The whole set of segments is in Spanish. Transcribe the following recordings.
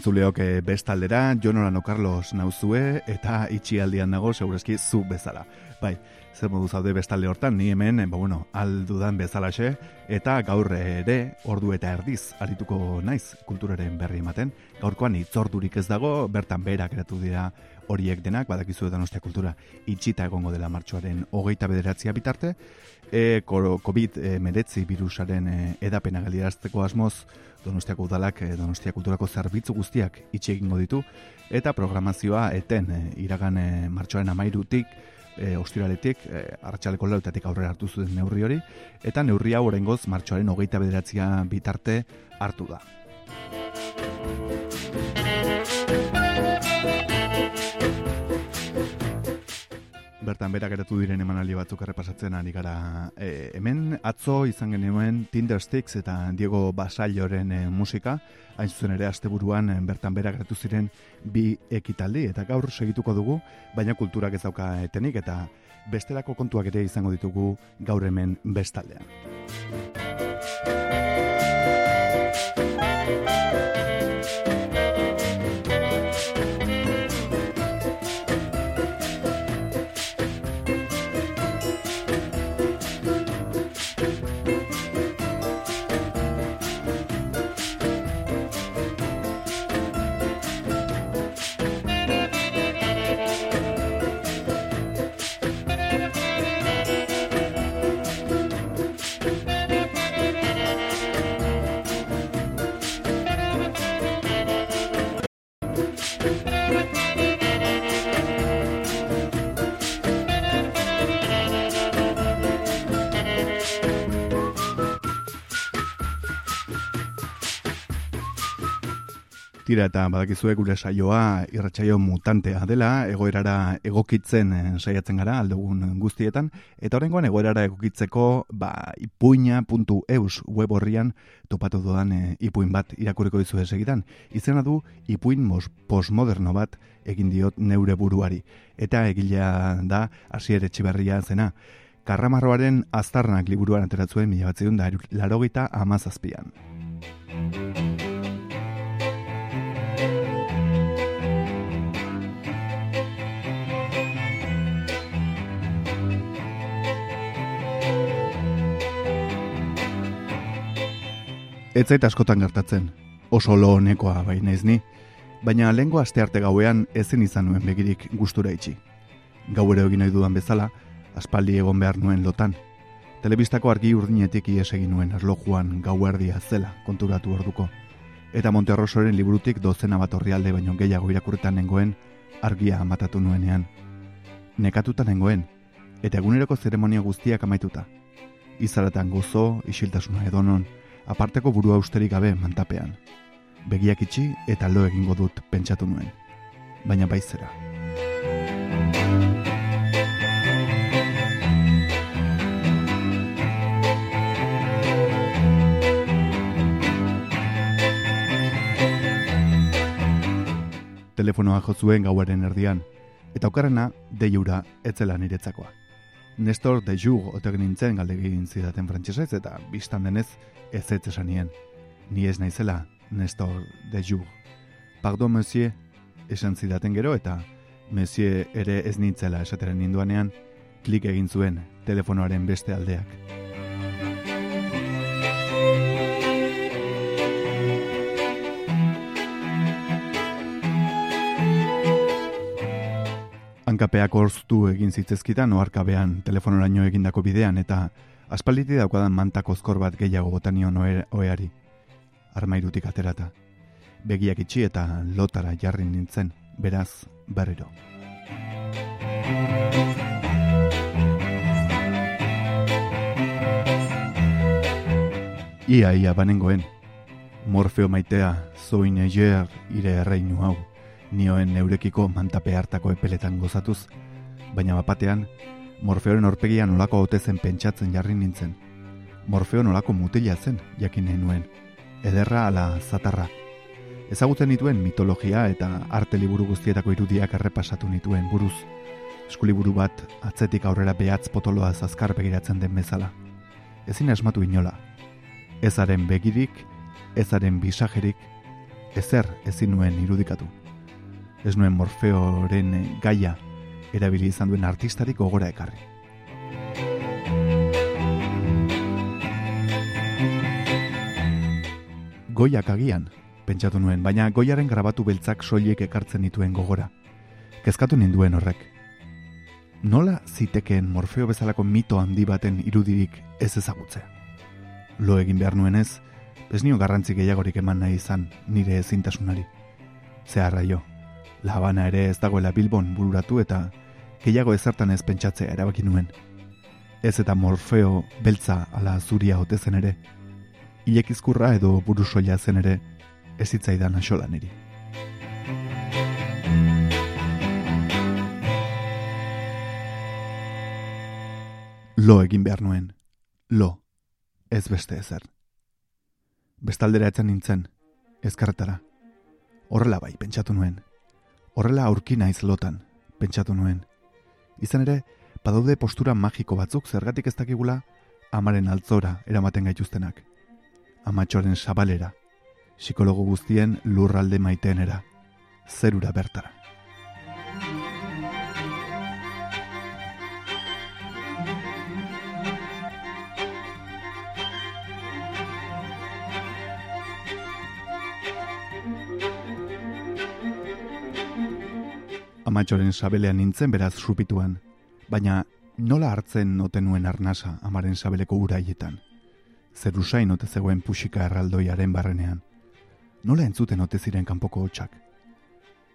Entzuleok eh, bestaldera, Jonolano Carlos nauzue eta itxialdian nago segurazki zu bezala. Bai, zer modu zaude bestalde hortan, ni hemen, eh, ba bueno, aldudan bezalaxe, eta gaur ere, ordu eta erdiz, arituko naiz kulturaren berri ematen. Gaurkoan itzordurik ez dago, bertan berak eratu dira horiek denak, badakizu edan ostia kultura itxita egongo dela martxoaren hogeita bederatzia bitarte, e, COVID-19 virusaren e, edapena galdirazteko asmoz, Donostiako udalak e, Donostia kulturako zerbitzu guztiak itxi egingo ditu eta programazioa eten e, iragan e, martxoaren amairutik e, ostiraletik e, arratsaleko lautatik aurrera hartu zuen neurri hori eta neurri hau oraingoz martxoaren hogeita bederatzia bitarte hartu da. Bertan berak eratu diren emanaldi batzuk errepasatzen ari gara e, hemen atzo izan genuen Tinder Sticks eta Diego Basaioren e, musika hain zuzen ere asteburuan e, bertan berak eratu ziren bi ekitaldi eta gaur segituko dugu baina kulturak ez dauka etenik eta bestelako kontuak ere izango ditugu gaur hemen bestaldean. Tira eta badakizue gure saioa irratsaio mutantea dela, egoerara egokitzen eh, saiatzen gara aldugun guztietan, eta horrengoan egoerara egokitzeko ba, ipuina.eus web horrian topatu doan e, ipuin bat irakurriko dizu esegitan. Izena du ipuin mos, postmoderno bat egin diot neure buruari, eta egilea da hasier etxiberria zena. Karramarroaren aztarnak liburuan ateratzuen mila batzion da larogita amazazpian. Ez zait askotan gertatzen, oso lo honekoa bai naiz ni, baina lengo aste arte gauean ezen izan nuen begirik gustura itxi. Gau ere egin nahi dudan bezala, aspaldi egon behar nuen lotan. Telebistako argi urdinetik ies egin nuen erlojuan gau erdia zela konturatu orduko. Eta Monterrosoren liburutik dozena bat horrialde baino gehiago irakurretan nengoen argia amatatu nuenean. Nekatuta nengoen, eta eguneroko zeremonia guztiak amaituta. Izaratan gozo, isiltasuna edonon, aparteko burua usterik gabe mantapean. Begiak itxi eta lo egingo dut pentsatu nuen. Baina baizera. Telefonoa jo zuen gauaren erdian, eta okarrena deiura etzela niretzakoa. Nestor de Jour otek nintzen galdegin zidaten frantsesez eta biztan denez ez ez esanien. Ni ez naizela Nestor de Jour. Pardon, monsieur, esan zidaten gero eta monsieur ere ez nintzela esateren ninduanean, klik egin zuen telefonoaren beste aldeak. hankapeak orztu egin zitzezkitan oarkabean telefonoraino egindako bidean eta aspalditi daukadan mantak ozkor bat gehiago botanion oeari. Armairutik aterata. Begiak itxi eta lotara jarri nintzen, beraz, berriro. Ia, ia, banengoen. Morfeo maitea, zoin eger, ire erreinu hau, nioen neurekiko mantape hartako epeletan gozatuz, baina bapatean, Morfeoren orpegian olako zen pentsatzen jarri nintzen. Morfeo nolako mutila zen, jakin nuen. Ederra ala zatarra. Ezagutzen nituen mitologia eta arte liburu guztietako irudiak errepasatu nituen buruz. Eskuliburu bat atzetik aurrera behatz potoloa zazkar begiratzen den bezala. Ezin asmatu inola. Ezaren begirik, ezaren bisajerik, ezer ezin nuen irudikatu. Ez nuen morfeoren gaia erabili izan duen artistarik gogora ekarri. Goiak agian, pentsatu nuen, baina goiaren grabatu beltzak soiliek ekartzen dituen gogora. Kezkatu ninduen horrek. Nola zitekeen morfeo bezalako mito handi baten irudirik ez ezagutzea? Lo egin behar nuen ez, ez nio garrantzi gehiagorik eman nahi izan nire ezintasunari. Zeharra jo, labana ere ez dagoela bilbon bururatu eta gehiago ezertan ez pentsatzea erabaki nuen. Ez eta morfeo beltza ala zuria hote zen ere, ilekizkurra edo burusoia zen ere, ez hitzaidan asola niri. Lo egin behar nuen, lo, ez beste ezer. Bestaldera etzen nintzen, ezkarretara. Horrela bai, pentsatu nuen. Horrela aurki naiz lotan, pentsatu nuen. Izan ere, badaude postura magiko batzuk zergatik ez dakigula amaren altzora eramaten gaituztenak. Amatxoren sabalera, psikologo guztien lurralde maiteenera, zerura bertara. Amatxoren sabelean nintzen beraz supituan, baina nola hartzen noten nuen arnasa amaren sabeleko uraietan. Zer usain ote zegoen pusika erraldoiaren barrenean. Nola entzuten ote ziren kanpoko hotxak.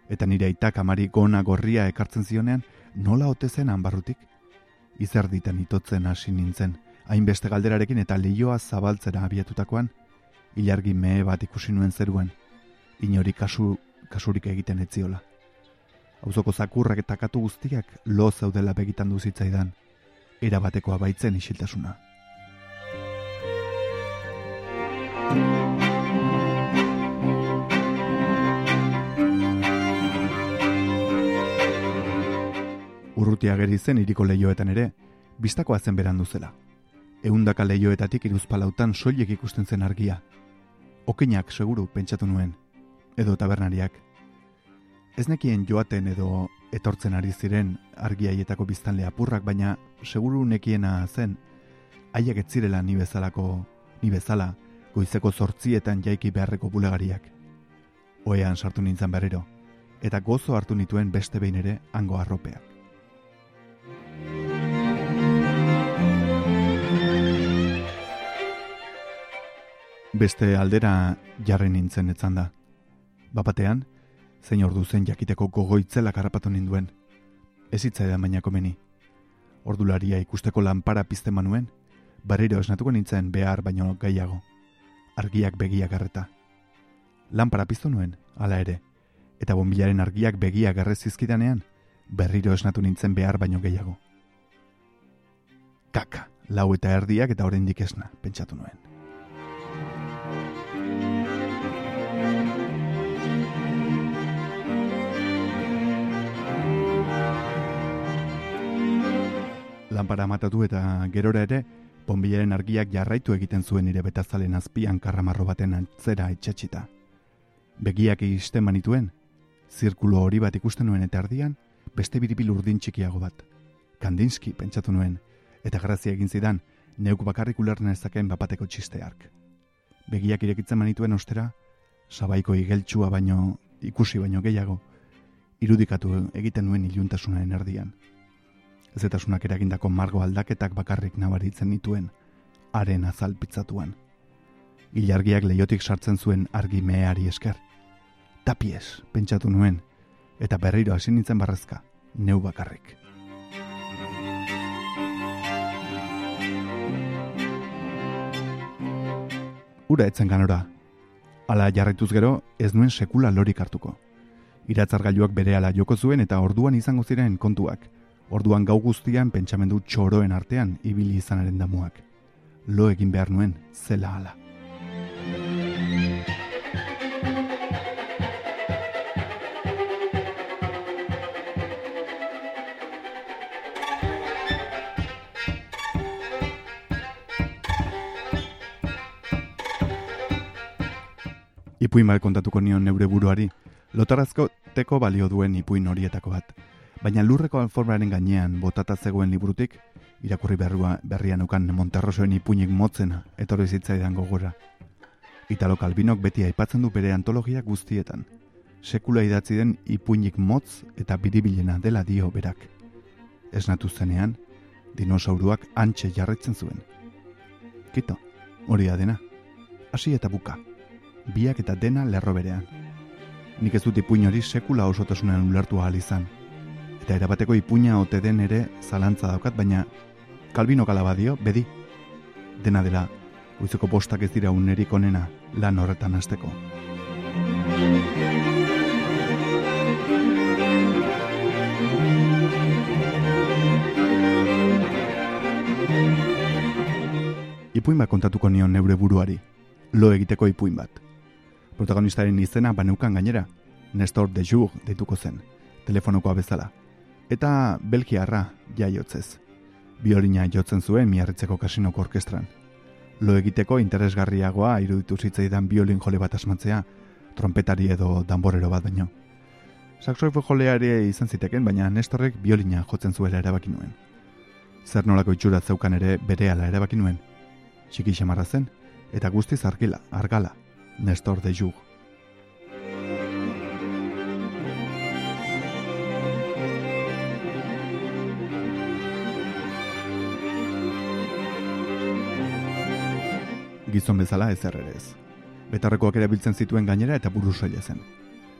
Eta nire aitak amari gona gorria ekartzen zionean, nola ote zen anbarrutik? Izer ditan itotzen hasi nintzen, hainbeste galderarekin eta lehioa zabaltzera abiatutakoan, ilargi mehe bat ikusi nuen zeruan, inori kasu, kasurik egiten etziola auzoko zakurrak eta katu guztiak lo zaudela begitan du zitzaidan, era batekoa baitzen isiltasuna. Urrutia geri zen iriko leioetan ere, bistakoa zen berandu zela. Eundaka leioetatik iruzpalautan soilek ikusten zen argia. Okinak seguru pentsatu nuen, edo tabernariak, Ez nekien joaten edo etortzen ari ziren argiaietako biztanle apurrak, baina seguru nekiena zen, haiek ez zirela ni bezalako, ni bezala, goizeko zortzietan jaiki beharreko bulegariak. Oean sartu nintzen berriro, eta gozo hartu nituen beste behin ere hango arropeak. Beste aldera jarri nintzen etzan da. Bapatean, zein ordu zen jakiteko gogoitzela karrapatu ninduen. Ez hitzaidan baina komeni. Ordularia ikusteko lanpara pizte manuen, barriro esnatuko nintzen behar baino gehiago. Argiak begiak garreta. Lanpara piztu nuen, hala ere, eta bombilaren argiak begiak garrez zizkidanean, berriro esnatu nintzen behar baino gehiago. Kaka, lau eta erdiak eta oraindik esna, pentsatu nuen. Lanpara matatu eta gerora ere, ponbilaren argiak jarraitu egiten zuen nire betazalen azpian karramarro baten antzera etxetxita. Begiak egisten manituen, zirkulo hori bat ikusten nuen eta ardian, beste biribil urdin txikiago bat. Kandinski pentsatu nuen, eta grazia egin zidan, neuk bakarrik ulerna ezaken bapateko txisteark. Begiak irekitzen manituen ostera, sabaiko igeltsua baino, ikusi baino gehiago, irudikatu egiten nuen iluntasunaren erdian ezetasunak eragindako margo aldaketak bakarrik nabaritzen nituen, haren azalpitzatuan. Ilargiak leiotik sartzen zuen argi meheari esker. Tapies, pentsatu nuen, eta berriro hasi nintzen barrezka, neu bakarrik. Ura etzen ganora. Ala jarraituz gero, ez nuen sekula lorik hartuko. Iratzargailuak bere ala joko zuen eta orduan izango ziren kontuak. Orduan gau guztian pentsamendu txoroen artean ibili izanaren damuak. Lo egin behar nuen, zela ala. ipuin bat kontatuko nion neure buruari, lotarazko teko balio duen ipuin horietako bat. Baina lurreko alformaren gainean botata zegoen liburutik, irakurri berrua berrian ukan Monterrosoen ipuinik motzena etorri zitzaidan gogora. Italo Kalbinok beti aipatzen du bere antologia guztietan. Sekula idatzi den ipuinik motz eta biribilena dela dio berak. Esnatu zenean, dinosauruak antxe jarretzen zuen. Kito, hori da dena. Hasi eta buka biak eta dena lerro berean. Nik ez dut ipuin hori sekula osotasunen ulertu ahal izan. Eta erabateko ipuina ote den ere zalantza daukat, baina kalbino kala badio, bedi. Dena dela, uizeko postak ez dira unerik onena lan horretan hasteko. Ipuin bat kontatuko nion neure buruari, lo egiteko ipuin bat. Protagonistaren izena baneukan gainera, Nestor de Jour dituko zen, telefonokoa bezala. Eta Belgiarra jaiotzez. Biolina jotzen zuen miarritzeko kasinoko orkestran. Lo egiteko interesgarriagoa iruditu zitzaidan biolin jole bat asmatzea, trompetari edo danborero bat baino. Saxofo joleari izan ziteken, baina Nestorrek biolina jotzen zuela erabaki nuen. Zer nolako itxura zeukan ere bere ala erabaki nuen. Txiki xamarra zen, eta guztiz argila, argala, Nestor de Joug. Gizon bezala ez errerez. Betarrekoak ere biltzen zituen gainera eta buru soile zen.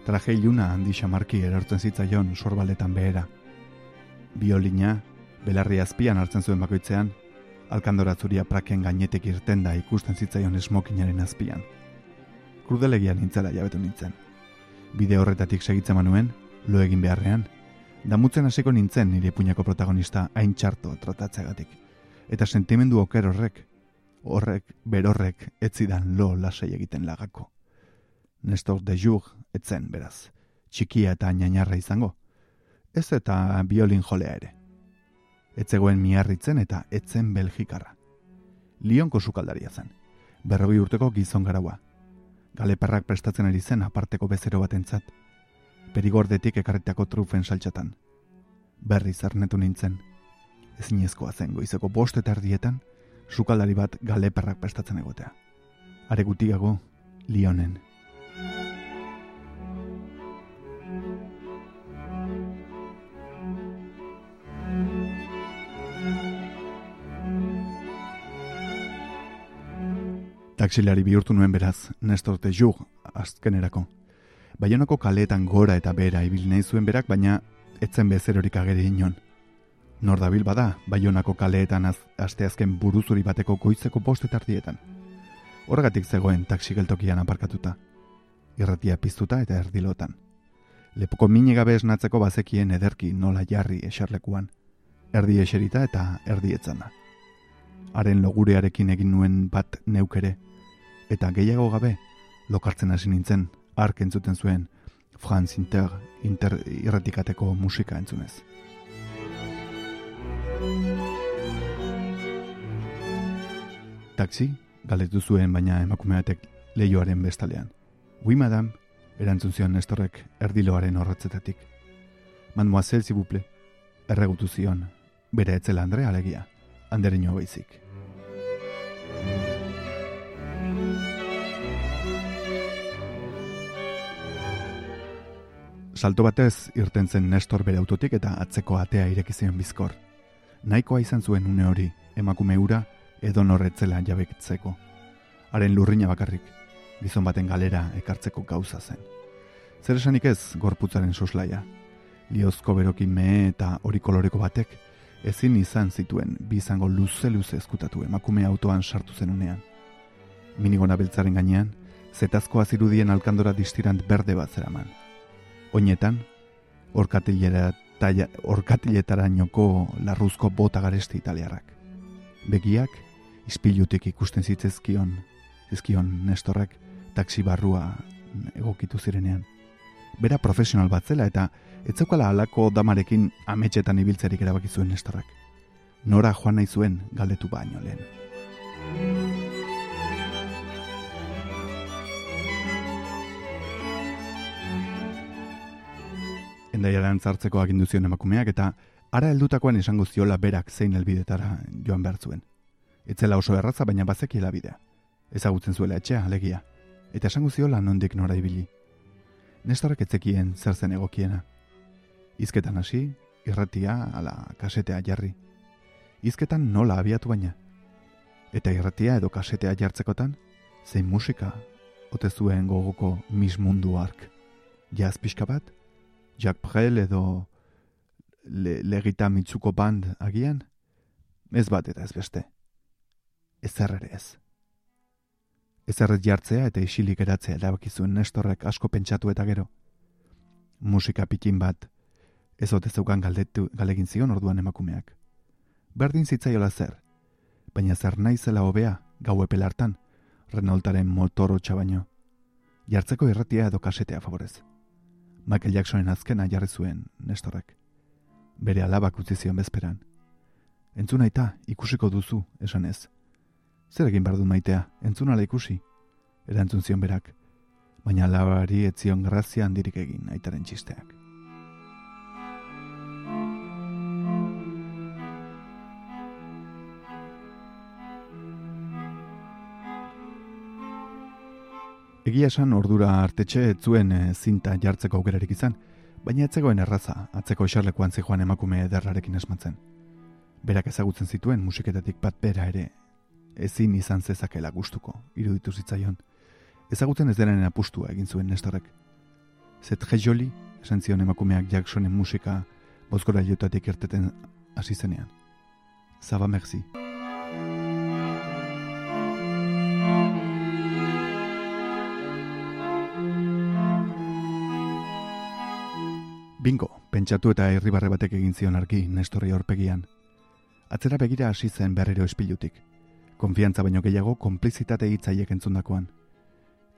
Traje iluna handi xamarki erortzen zitzaion sorbaletan behera. Biolina, belarri azpian hartzen zuen bakoitzean, alkandora zuria praken gainetek irten da ikusten zitzaion esmokinaren azpian krudelegia nintzela jabetu nintzen. Bide horretatik segitzen manuen, lo egin beharrean, damutzen hasiko nintzen nire puñako protagonista hain txarto tratatzeagatik. Eta sentimendu oker horrek, horrek, berorrek, etzidan lo lasai egiten lagako. Nestor de Jug, etzen beraz, txikia eta nainarra izango. Ez eta biolin jolea ere. Etzegoen miarritzen eta etzen belgikarra. Lionko sukaldaria zen. Berrogi urteko gizon garaua, galeparrak prestatzen ari zen aparteko bezero batentzat, perigordetik ekarretako trufen saltxatan. Berri zarnetu nintzen, ezinezkoa zen goizeko bost eta ardietan, sukaldari bat galeparrak prestatzen egotea. Are gutiago, Lionen. Taksilari bihurtu nuen beraz, Nestor de azkenerako. Baionako kaletan gora eta bera ibil nahi zuen berak, baina etzen bezerorik ageri inon. Nor da bada, baionako kaleetan az, asteazken buruzuri bateko goizeko postetardietan. Horregatik zegoen taksigeltokian aparkatuta. Irratia piztuta eta erdilotan. Lepoko mini gabe esnatzeko bazekien ederki nola jarri eserlekuan. Erdi eserita eta erdi etzana. Haren logurearekin egin nuen bat neukere, eta gehiago gabe lokartzen hasi nintzen ark entzuten zuen Franz Inter, Inter irratikateko musika entzunez. Taxi, galetu zuen baina emakumeatek leioaren bestalean. Oui, madame, erantzun zion Nestorrek erdiloaren horretzetatik. Mademoiselle, si buple, erregutu zion, bere etzela Andre alegia, anderino baizik. Salto batez irten zen Nestor bere autotik eta atzeko atea ireki zion bizkor. Nahikoa izan zuen une hori, emakume ura edo norretzela jabekitzeko. Haren lurrina bakarrik, gizon baten galera ekartzeko gauza zen. Zer esanik ez gorputzaren soslaia. Liozko berokin mehe eta hori koloreko batek, ezin izan zituen bizango luze-luze ezkutatu emakume autoan sartu zenunean. Minigona beltzaren gainean, zetazkoa zirudien alkandora distirant berde bat zeraman. Oinetan, orkatiletara noko larruzko bota garesti italiarrak. Begiak, ispilutik ikusten zitzezkion, zizkion nestorrak, taksi barrua egokitu zirenean. Bera profesional bat zela eta etzeukala alako damarekin ametxetan ibiltzerik erabaki zuen nestorrak. Nora joan nahi zuen galdetu baino lehen. Endaiaran zartzeko agindu zion emakumeak eta ara heldutakoan esango ziola berak zein helbidetara joan behar zuen. Etzela oso erraza baina bazekiela bidea. Ezagutzen zuela etxea, alegia. Eta esango ziola nondik nora ibili. Nestorrak etzekien zer zen egokiena. Izketan hasi, irratia ala kasetea jarri. Izketan nola abiatu baina. Eta irratia edo kasetea jartzekotan, zein musika, ote zuen gogoko mis mundu ark. Jaz pixka bat, Jack Brel edo le, legita mitzuko band agian, ez bat eta ez beste. Ez ere ez. Ez jartzea eta isilik eratzea erabakizuen Nestorrek asko pentsatu eta gero. Musika pikin bat, ez ote zeukan galdetu galegin zion orduan emakumeak. Berdin zitzaiola zer, baina zer nahi zela hobea gau epelartan, Renaultaren motoro txabaino. Jartzeko irratia edo kasetea favorez. Michael Jacksonen azkena jarri zuen Nestorrek. Bere alabak utzi zion bezperan. Entzuna eta ikusiko duzu, esan ez. Zer egin behar du maitea, entzun ala ikusi? Erantzun zion berak, baina labari etzion grazia handirik egin aitaren txisteak. Egia esan ordura artetxe etzuen e, zinta jartzeko aukerarik izan, baina etzegoen erraza, atzeko eserlekuan zijoan emakume ederrarekin esmatzen. Berak ezagutzen zituen musiketatik bat bera ere ezin izan zezakela gustuko, iruditu zitzaion. Ezagutzen ez denen apustua egin zuen nestorrek. Zet joli, esan zion emakumeak Jacksonen musika bozkora jotatik erteten hasi zenean. Zaba merci. Bingo, pentsatu eta irribarre batek egin zion argi Nestorri horpegian. Atzera begira hasi zen berriro espilutik konfiantza baino gehiago konplizitate hitzaiek entzundakoan.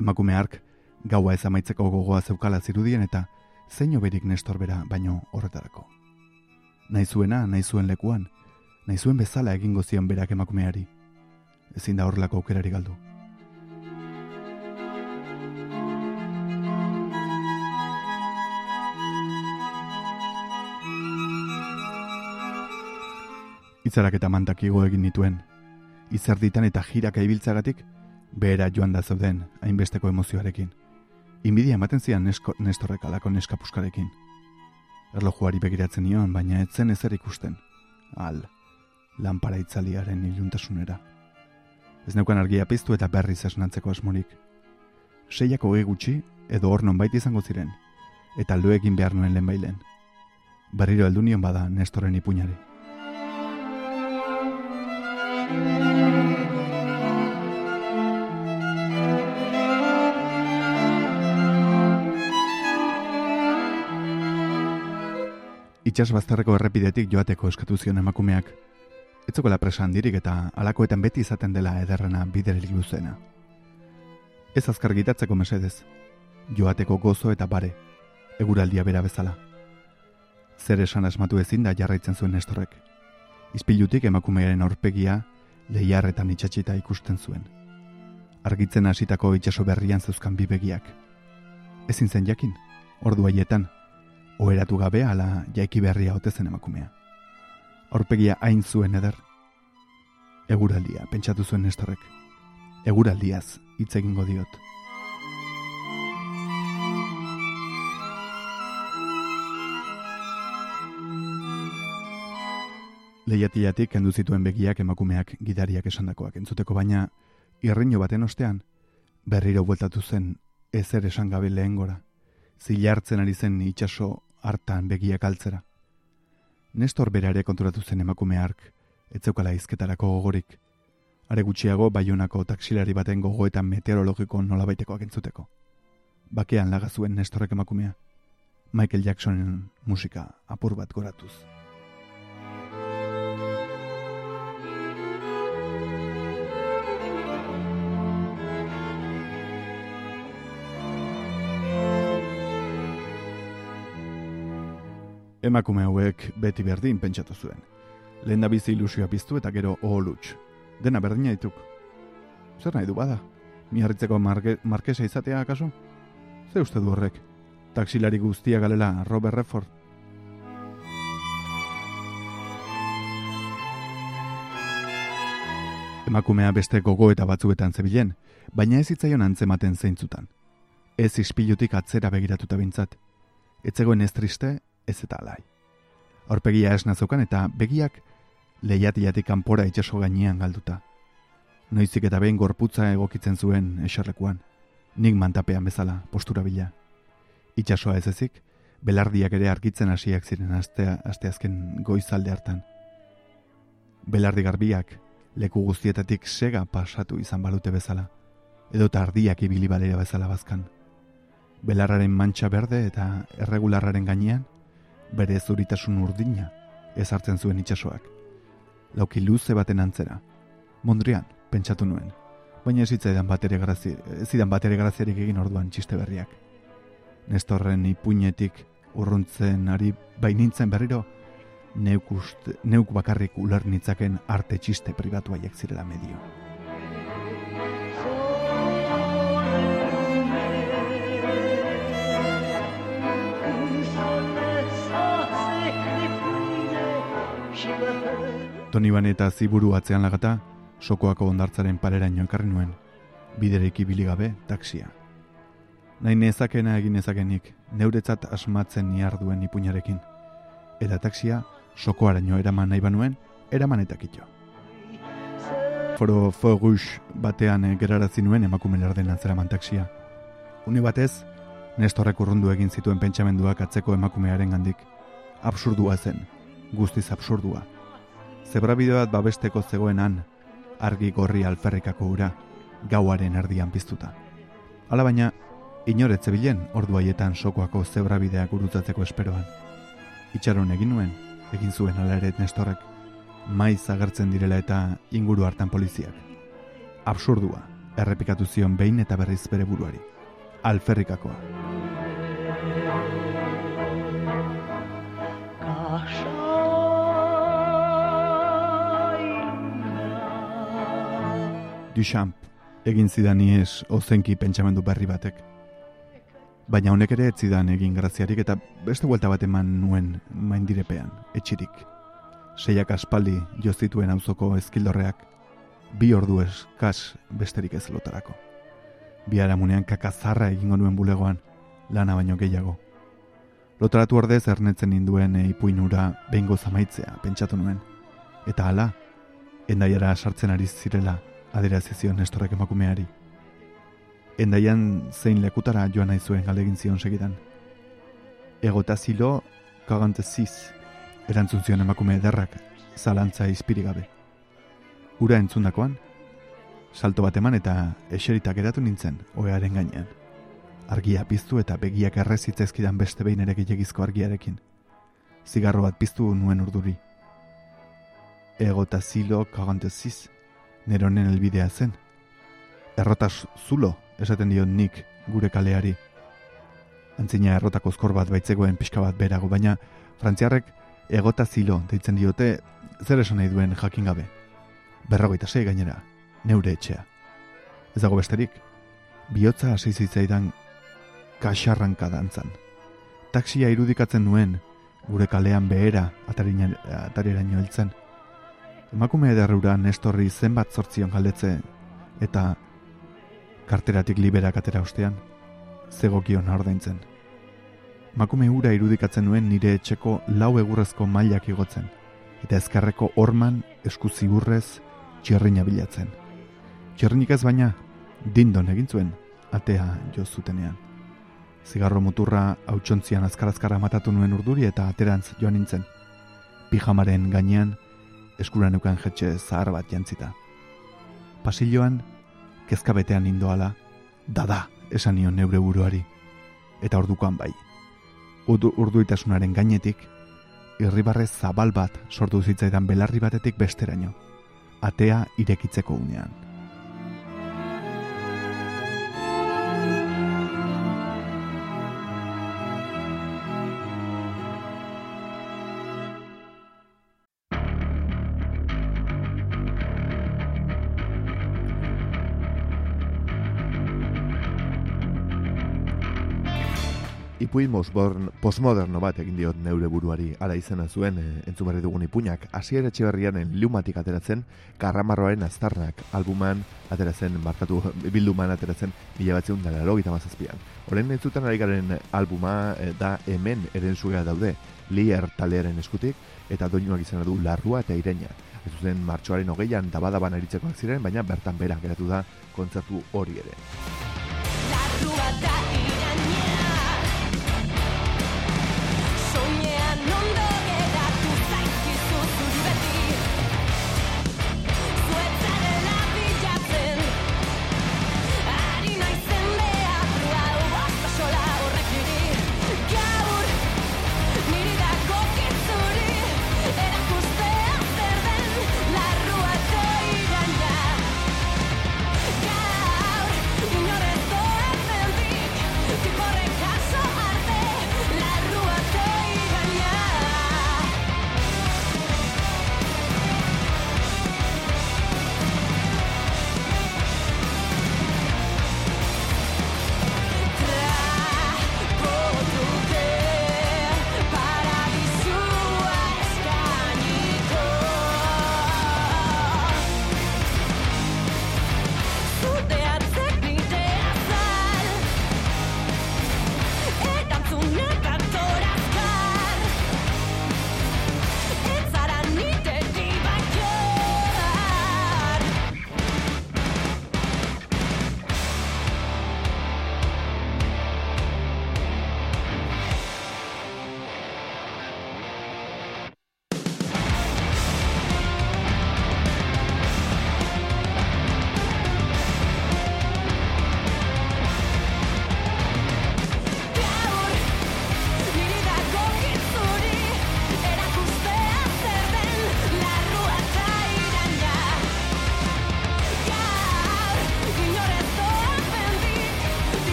Emakume ark, gaua ez amaitzeko gogoa zeukala zirudien eta zein oberik nestor bera baino horretarako. Naizuena, naizuen lekuan, naizuen bezala egingo zion berak emakumeari. Ezin da horrelako aukerari galdu. Itzarak eta mantakigo egin nituen, izerditan eta jiraka ibiltzagatik, behera joan da zeuden hainbesteko emozioarekin. Inbidia ematen zian nesko, nestorrek alako neskapuskarekin. Erlojuari begiratzen nion, baina etzen ezer ikusten. Al, lanpara itzaliaren iluntasunera. Ez neukan argia piztu eta berriz esnantzeko asmorik. Seiako gutxi edo hor non baita izango ziren, eta luegin behar nuen lehen bailen. Berriro heldu nion bada nestoren ipuñari. Itxas bazterreko errepidetik joateko eskatu zion emakumeak. Etzoko la presa handirik eta alakoetan beti izaten dela ederrena biderelik luzena. Ez azkar gitatzeko mesedez, joateko gozo eta bare, eguraldia bera bezala. Zer esan asmatu ezin da jarraitzen zuen nestorrek. Izpilutik emakumearen aurpegia lehiarretan itxatxita ikusten zuen. Argitzen hasitako itxaso berrian zeuzkan bibegiak. Ezin zen jakin, ordu haietan, oheratu gabe ala jaiki berria otezen emakumea. Aurpegia hain zuen eder. Eguraldia, pentsatu zuen nestorrek. Eguraldiaz, hitz egingo diot. Lehiatiatik kendu zituen begiak emakumeak gidariak esandakoak entzuteko baina irriño baten ostean berriro bueltatu zen ezer esan gabe lehen gora zilartzen ari zen itxaso hartan begiak altzera. Nestor berare konturatu zen emakume hark, etzeukala izketarako gogorik. Are gutxiago baionako taksilari baten gogoetan meteorologiko nolabaitekoak entzuteko. Bakean laga zuen Nestorrek emakumea. Michael Jacksonen musika apur bat goratuz. Emakume hauek beti berdin pentsatu zuen. Lehen da bizi ilusioa piztu eta gero oholutx. Dena berdina dituk. Zer nahi du bada? Miarritzeko marke, markesa izatea akaso? Ze uste du horrek? Taksilari guztia galela Robert Redford? Emakumea beste gogo eta batzuetan zebilen, baina ez hitzaion antzematen zeintzutan. Ez ispilutik atzera begiratuta bintzat. Etzegoen ez triste, ez eta alai. Horpegia esnazokan eta begiak lehiatiatik kanpora itxaso gainean galduta. Noizik eta behin gorputza egokitzen zuen eserlekuan, nik mantapean bezala postura bila. Itxasoa ez ezik, belardiak ere argitzen hasiak ziren astea, asteazken goizalde hartan. Belardi garbiak, leku guztietatik sega pasatu izan balute bezala, edo tardiak ibili balera bezala bazkan. Belarraren mantxa berde eta erregularraren gainean, bere zuritasun urdina ez hartzen zuen itsasoak. Lauki luze baten antzera. Mondrian, pentsatu nuen. Baina ez zitzaidan batere grazi, ez zidan batere graziarik egin orduan txiste berriak. Nestorren ipuinetik urruntzen ari bainintzen berriro, neuk, uste, neuk bakarrik ulernitzen arte txiste pribatuaiek zirela medio. Toni Bane eta ziburu atzean lagata, sokoako ondartzaren pareraino ekarri nuen, biderek ibili gabe taksia. Nahi nezakena egin nezakenik, neuretzat asmatzen niar duen ipuñarekin. Eta taksia, sokoaraino eraman nahi banuen, eraman eta kitxo. Foro fogux batean gerarazi nuen emakume lerden atzeraman taksia. Uni batez, Nestorrek urrundu egin zituen pentsamenduak atzeko emakumearen gandik. Absurdua zen, guztiz absurdua zebrabide bat babesteko zegoenan, argi gorri alferrikako ura, gauaren erdian piztuta. Hala baina, inoretze bilen ordu haietan sokoako zebrabideak gurutzatzeko esperoan. Itxaron egin nuen, egin zuen ala ere nestorrek, maiz agertzen direla eta inguru hartan poliziak. Absurdua, errepikatu zion behin eta berriz bere buruari. Alferrikakoa. Duchamp egin zidan ies ozenki pentsamendu berri batek. Baina honek ere ez zidan egin graziarik eta beste vuelta bat eman nuen maindirepean, etxirik. Seiak aspaldi jo zituen auzoko ezkildorreak, bi ordu eskas besterik ez lotarako. Bi aramunean kakazarra egingo nuen bulegoan, lana baino gehiago. Lotaratu ordez ernetzen ninduen ipuinura behingo zamaitzea, pentsatu nuen. Eta hala, endaiara sartzen ari zirela adirazi zion Nestorrek emakumeari. Endaian zein lekutara joan nahi zuen galegin zion segidan. Egota zilo, kagante ziz, erantzun zion emakume ederrak, zalantza izpiri gabe. Ura entzundakoan, salto bat eman eta eseritak eratu nintzen, oearen gainean. Argia piztu eta begiak errezitzezkidan beste behin ere gehiagizko argiarekin. Zigarro bat piztu nuen urduri. Egota zilo, kagante ziz, neronen elbidea zen. Errotas zulo, esaten dio nik gure kaleari. Antzina errotako ozkor bat baitzegoen pixka bat berago, baina frantziarrek egota zilo deitzen diote zer esan nahi duen jakin gabe. Berragoita sei gainera, neure etxea. Ez dago besterik, bihotza hasi zitzaidan kaxarranka dantzan. Taksia irudikatzen nuen, gure kalean behera atariraino heltzen. Emakume ederrura Nestorri zenbat zortzion galdetze eta karteratik liberak atera ostean, zegokion ordaintzen. Emakume ura irudikatzen nuen nire etxeko lau egurrezko mailak igotzen, eta ezkarreko orman esku ziburrez txerrina bilatzen. Txerrinik ez baina, dindon egin zuen, atea jo zutenean. Zigarro muturra hautsontzian azkarazkara matatu nuen urduri eta aterantz joan nintzen. Pijamaren gainean, eskuran eukan jetxe zahar bat jantzita. Pasilloan, kezkabetean indoala, dada, esan nion neure buruari. Eta ordukoan bai. Urdu, urduitasunaren gainetik, irribarre zabal bat sortu zitzaidan belarri batetik besteraino. Atea irekitzeko unean. Ipuin postmoderno bat egin diot neure buruari. Ala izena zuen e, entzumarri dugun ipuinak. Hasiera etxeberrian lumatik ateratzen karramarroaren aztarnak albuman ateratzen markatu bilduman ateratzen mila batzeun dara logita mazazpian Horen entzuten ari garen albuma e, da hemen eren zugea daude lier talearen eskutik eta doinuak izan du larrua eta ireña. Ez zuzen martxoaren hogeian dabadaban eritzekoak ziren baina bertan bera geratu da kontzertu hori ere. Larrua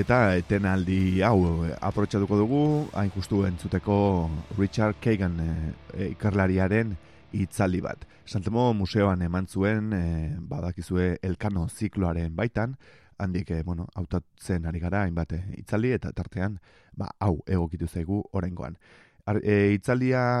eta etenaldi hau eh, aprotxatuko dugu, hain justu entzuteko Richard Kagan e, ikerlariaren itzaldi bat. Santemo museoan eman zuen, e, badakizue elkano zikloaren baitan, handik, e, bueno, autatzen ari gara, hainbat itzaldi, eta tartean, ba, hau egokitu zaigu orengoan. Ar, e,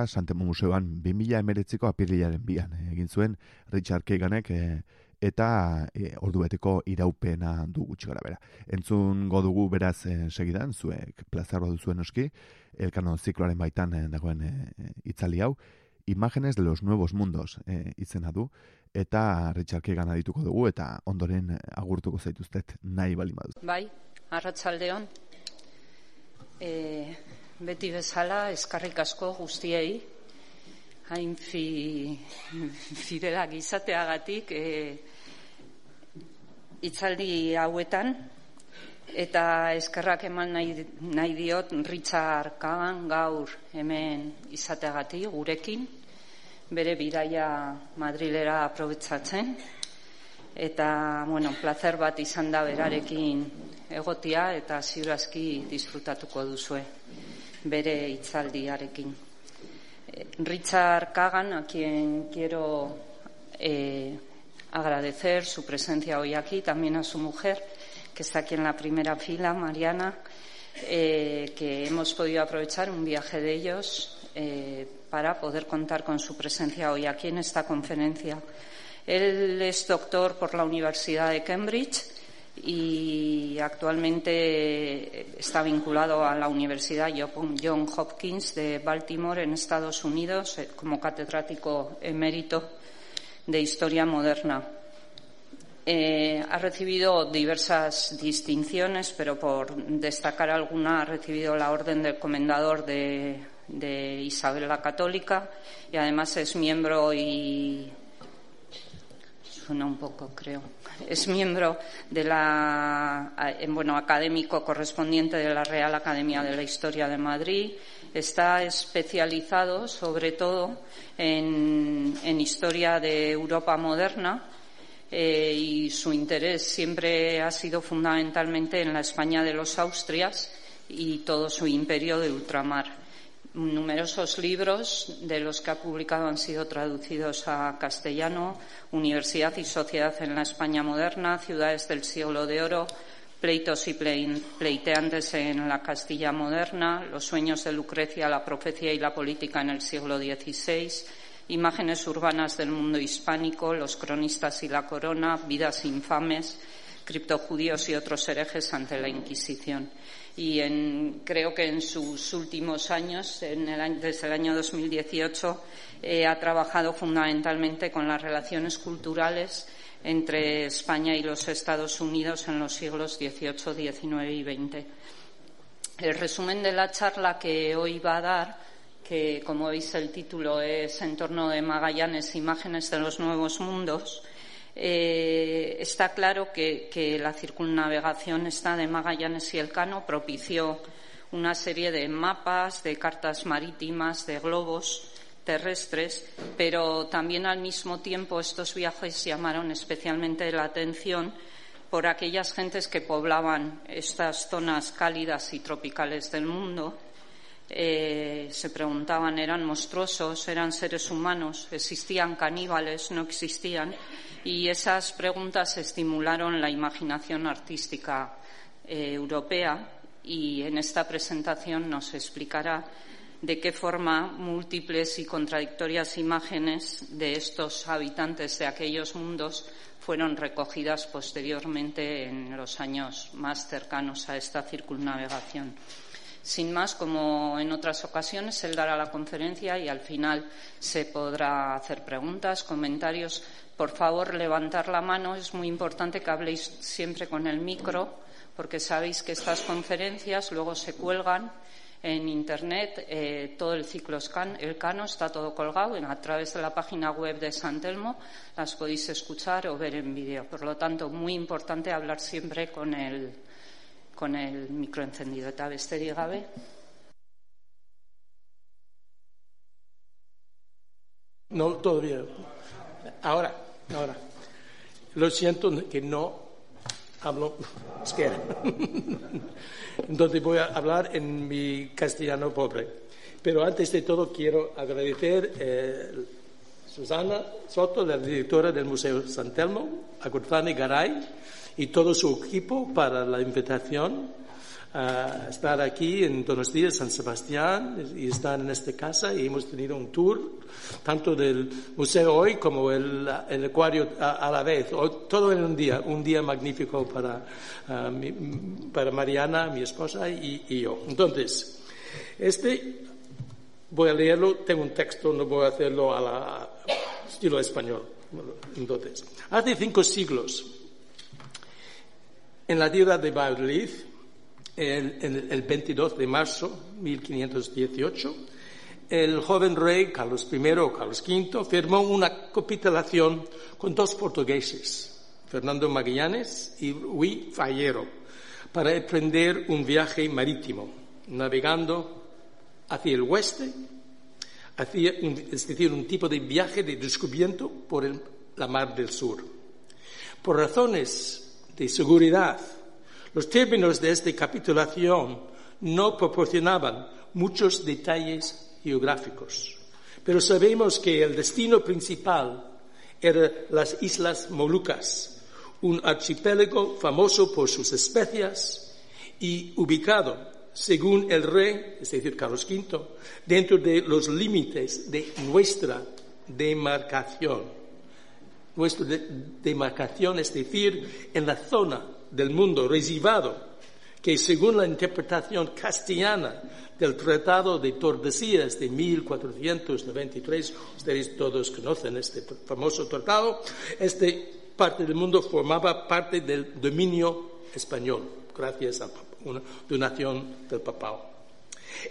Santemo museoan 2000 emeretziko apirilaren bian egin zuen Richard Kaganek, e, eta e, ordu beteko iraupena du gutxi gara bera. Entzun godugu beraz e, segidan, zuek plazarro duzuen oski, elkano zikloaren baitan e, dagoen e, itzali hau, imágenes de los nuevos mundos e, izena du, eta Richard Kegan adituko dugu, eta ondoren agurtuko zaituztet nahi bali maduz. Bai, arratsaldeon e, beti bezala, eskarrik asko guztiei, hain fi, fidelak izateagatik e, itzaldi hauetan eta eskerrak eman nahi, nahi diot Richard Kagan gaur hemen izateagatik gurekin bere bidaia Madrilera aprobetsatzen eta bueno, placer bat izan da berarekin egotia eta ziurazki disfrutatuko duzue bere itzaldiarekin. Richard Kagan, a quien quiero eh, agradecer su presencia hoy aquí, también a su mujer, que está aquí en la primera fila, Mariana, eh, que hemos podido aprovechar un viaje de ellos eh, para poder contar con su presencia hoy aquí en esta conferencia. Él es doctor por la Universidad de Cambridge y actualmente está vinculado a la Universidad John Hopkins de Baltimore en Estados Unidos eh, como catedrático emérito de Historia Moderna. Eh, ha recibido diversas distinciones, pero por destacar alguna, ha recibido la Orden del Comendador de, de Isabel la Católica y además es miembro y suena un poco, creo. Es miembro de la, bueno, académico correspondiente de la Real Academia de la Historia de Madrid. Está especializado, sobre todo, en, historia de Europa moderna eh, y su interés siempre ha sido fundamentalmente en la España de los Austrias y todo su imperio de ultramar. Numerosos libros de los que ha publicado han sido traducidos a castellano, Universidad y Sociedad en la España moderna, Ciudades del siglo de oro, Pleitos y pleiteantes en la Castilla moderna, Los sueños de Lucrecia, la profecía y la política en el siglo XVI, Imágenes urbanas del mundo hispánico, Los cronistas y la corona, Vidas infames, Criptojudíos y otros herejes ante la Inquisición y creo que en sus últimos años, desde el año 2018, eh, ha trabajado fundamentalmente con las relaciones culturales entre España y los Estados Unidos en los siglos XVIII, XIX y XX. El resumen de la charla que hoy va a dar, que como veis el título es En torno de Magallanes, imágenes de los nuevos mundos, eh, está claro que, la circunnavegación de Magallanes y Elcano propició una serie de mapas, de cartas marítimas, de globos terrestres, pero también al mismo tiempo estos viajes llamaron especialmente la atención por aquellas gentes que poblaban estas zonas cálidas y tropicales del mundo. Eh, se preguntaban, ¿eran monstruosos? ¿Eran seres humanos? ¿Existían caníbales? ¿No existían? Y esas preguntas estimularon la imaginación artística eh, europea y en esta presentación nos explicará de qué forma múltiples y contradictorias imágenes de estos habitantes de aquellos mundos fueron recogidas posteriormente en los años más cercanos a esta circunnavegación. Sin más, como en otras ocasiones, él dará la conferencia y al final se podrá hacer preguntas, comentarios por favor, levantar la mano. Es muy importante que habléis siempre con el micro, porque sabéis que estas conferencias luego se cuelgan en Internet. Eh, todo el ciclo el cano está todo colgado a través de la página web de San Telmo. Las podéis escuchar o ver en vídeo. Por lo tanto, muy importante hablar siempre con el, con el micro encendido. Eta gabe. No, todavía. Ahora. Ahora, lo siento que no hablo euskera. Entonces voy a hablar en mi castellano pobre. Pero antes de todo quiero agradecer eh, Susana Soto, la directora del Museo San Telmo, a Garay y todo su equipo para la invitación a estar aquí en Donostia, San Sebastián, y estar en esta casa. Y hemos tenido un tour, tanto del museo hoy como el, el acuario a, la vez, todo en un día, un día magnífico para, para Mariana, mi esposa, y, y, yo. Entonces, este, voy a leerlo, tengo un texto, no voy a hacerlo a la estilo español. Entonces, hace cinco siglos, en la tierra de Valladolid, el, el 22 de marzo de 1518, el joven rey Carlos I o Carlos V firmó una capitulación con dos portugueses, Fernando Magallanes y Rui Fallero, para emprender un viaje marítimo, navegando hacia el oeste, hacia, es decir, un tipo de viaje de descubrimiento por la mar del sur. Por razones de seguridad los términos de esta capitulación no proporcionaban muchos detalles geográficos, pero sabemos que el destino principal era las Islas Molucas, un archipiélago famoso por sus especias y ubicado según el rey, es decir, Carlos V, dentro de los límites de nuestra demarcación. Nuestra demarcación, es decir, en la zona del mundo reservado que según la interpretación castellana del Tratado de Tordesillas de 1493, ustedes todos conocen este famoso tratado, esta parte del mundo formaba parte del dominio español, gracias a una donación del papado.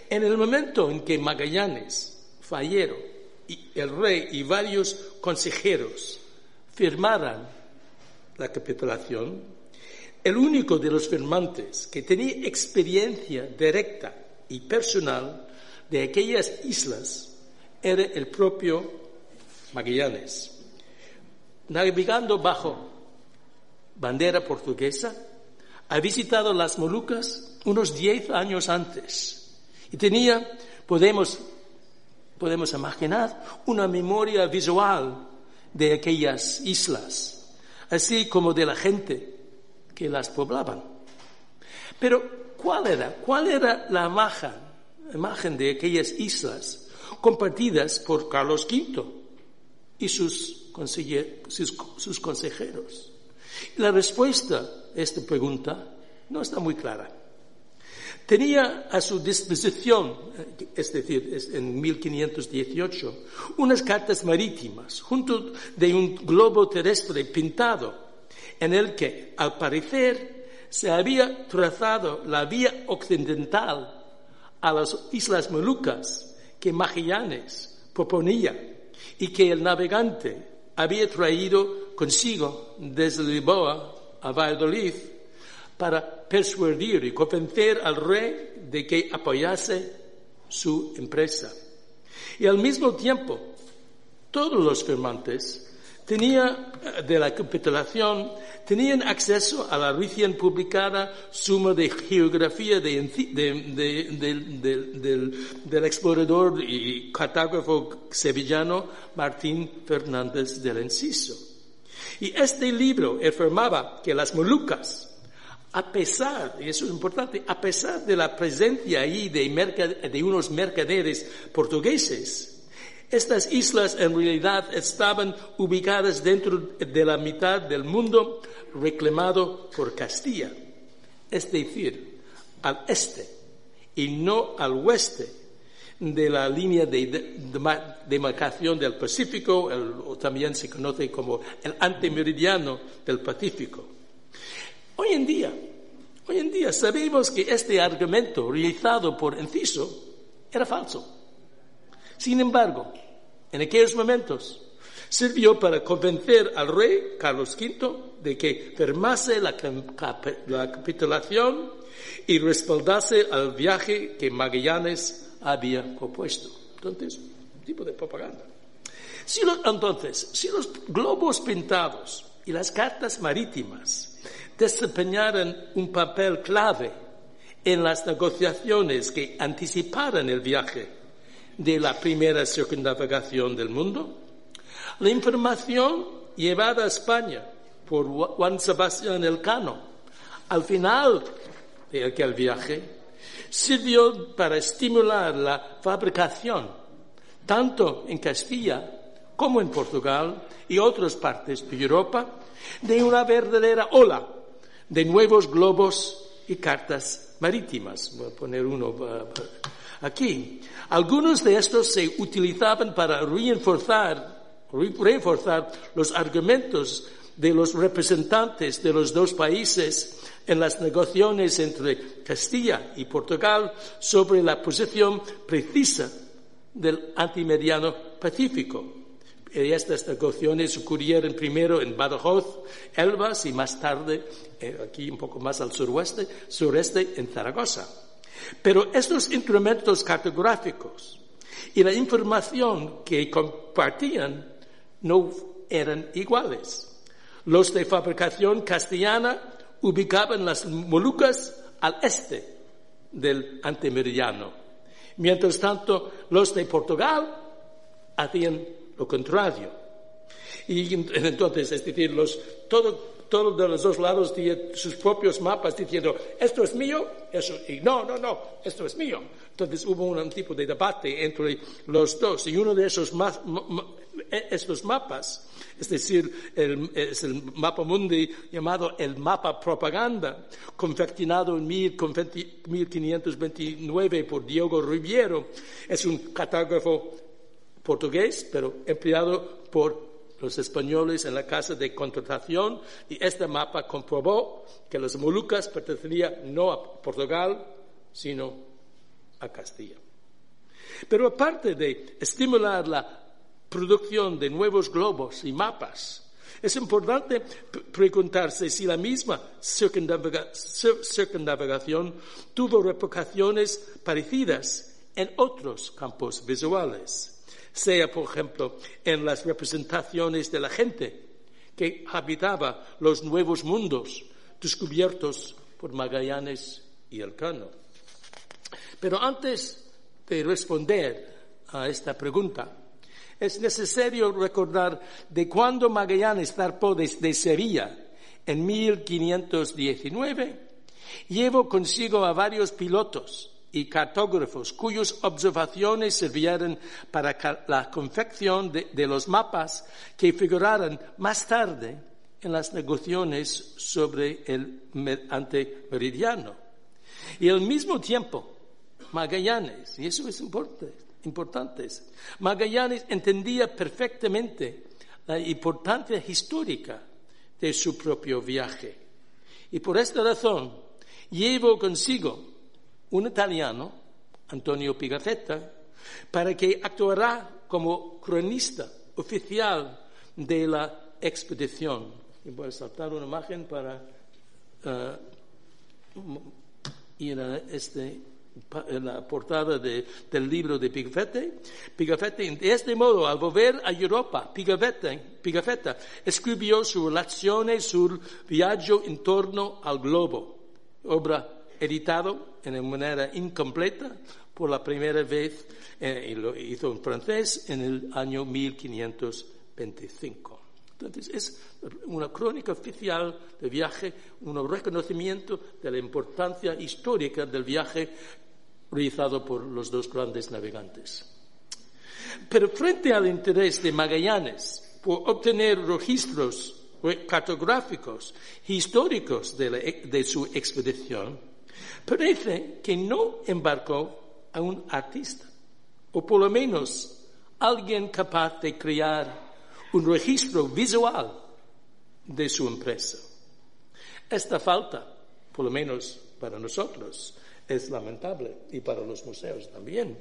En el momento en que Magallanes falleron y el rey y varios consejeros firmaran la capitulación, el único de los firmantes que tenía experiencia directa y personal de aquellas islas era el propio Magallanes. Navegando bajo bandera portuguesa, ha visitado las Molucas unos diez años antes y tenía, podemos, podemos imaginar, una memoria visual de aquellas islas, así como de la gente que las poblaban. Pero, ¿cuál era? ¿Cuál era la imagen, imagen de aquellas islas compartidas por Carlos V y sus, sus consejeros? La respuesta a esta pregunta no está muy clara. Tenía a su disposición, es decir, en 1518, unas cartas marítimas junto de un globo terrestre pintado en el que, al parecer, se había trazado la vía occidental a las Islas Molucas que Magallanes proponía y que el navegante había traído consigo desde Lisboa a Valladolid para persuadir y convencer al rey de que apoyase su empresa. Y al mismo tiempo, todos los firmantes tenía de la capitulación tenían acceso a la recién publicada suma de geografía del, explorador y cartógrafo sevillano Martín Fernández del Enciso. Y este libro afirmaba que las Molucas, a pesar, y eso es importante, a pesar de la presencia ahí de, de unos mercaderes portugueses, estas islas en realidad estaban ubicadas dentro de la mitad del mundo reclamado por Castilla, es decir, al este y no al oeste de la línea de demarcación del Pacífico, o también se conoce como el antemeridiano del Pacífico. Hoy en día, hoy en día sabemos que este argumento realizado por Enciso era falso. Sin embargo, en aquellos momentos sirvió para convencer al rey Carlos V de que firmase la, capitulación y respaldase al viaje que Magallanes había propuesto. Entonces, un tipo de propaganda. entonces, si los globos pintados y las cartas marítimas desempeñaran un papel clave en las negociaciones que anticiparan el viaje de la primera circunnavegación del mundo. La información llevada a España por Juan Sebastián Elcano al final de aquel viaje sirvió para estimular la fabricación tanto en Castilla como en Portugal y otras partes de Europa de una verdadera ola de nuevos globos y cartas marítimas. Voy a poner uno aquí. Algunos de estos se utilizaban para reforzar, reforzar los argumentos de los representantes de los dos países en las negociaciones entre Castilla y Portugal sobre la posición precisa del antimediano pacífico. Estas negociaciones ocurrieron primero en Badajoz, Elvas y más tarde, eh, aquí un poco más al suroeste, sureste, en Zaragoza. Pero estos instrumentos cartográficos y la información que compartían no eran iguales. Los de fabricación castellana ubicaban las Molucas al este del antemeridiano. Mientras tanto, los de Portugal hacían lo contrario. Y entonces, es decir, los, todo todos de los dos lados sus propios mapas diciendo, esto es mío, eso, y no, no, no, esto es mío. Entonces hubo un, tipo de debate entre los dos y uno de esos e, estos mapas, es decir, es el mapa mundi llamado el mapa propaganda, confeccionado en 1529 por Diego Riviero. Es un cartógrafo portugués, pero empleado por los españoles en la casa de contratación y este mapa comprobó que las Molucas pertenecían no a Portugal, sino a Castilla. Pero aparte de estimular la producción de nuevos globos y mapas, es importante preguntarse si la misma circunnavegación tuvo repercusiones parecidas en otros campos visuales sea, por ejemplo, en las representaciones de la gente que habitaba los nuevos mundos descubiertos por Magallanes y Elcano. Pero antes de responder a esta pregunta, es necesario recordar de cuando Magallanes zarpó desde Sevilla en 1519, llevó consigo a varios pilotos y cartógrafos cuyas observaciones sirvieron para la confección de, los mapas que figuraron más tarde en las negociaciones sobre el antemeridiano. Y al mismo tiempo, Magallanes, y eso es importante, importante, Magallanes entendía perfectamente la importancia histórica de su propio viaje. Y por esta razón llevó consigo un italiano, Antonio Pigafetta, para que actuará como cronista oficial de la expedición. Y voy a saltar una imagen para uh, ir a este, la portada de, del libro de Pigafetta. Pigafetta, de este modo, al volver a Europa, Pigafetta, Pigafetta escribió su relación sobre viaje en torno al globo, obra editado en manera incompleta por la primera vez, eh, y lo hizo en francés, en el año 1525. Entonces, es una crónica oficial de viaje, un reconocimiento de la importancia histórica del viaje realizado por los dos grandes navegantes. Pero frente al interés de Magallanes por obtener registros cartográficos históricos de su expedición, Parece que no embarcó a un artista, o por lo menos alguien capaz de crear un registro visual de su empresa. Esta falta, por lo menos para nosotros, es lamentable y para los museos también.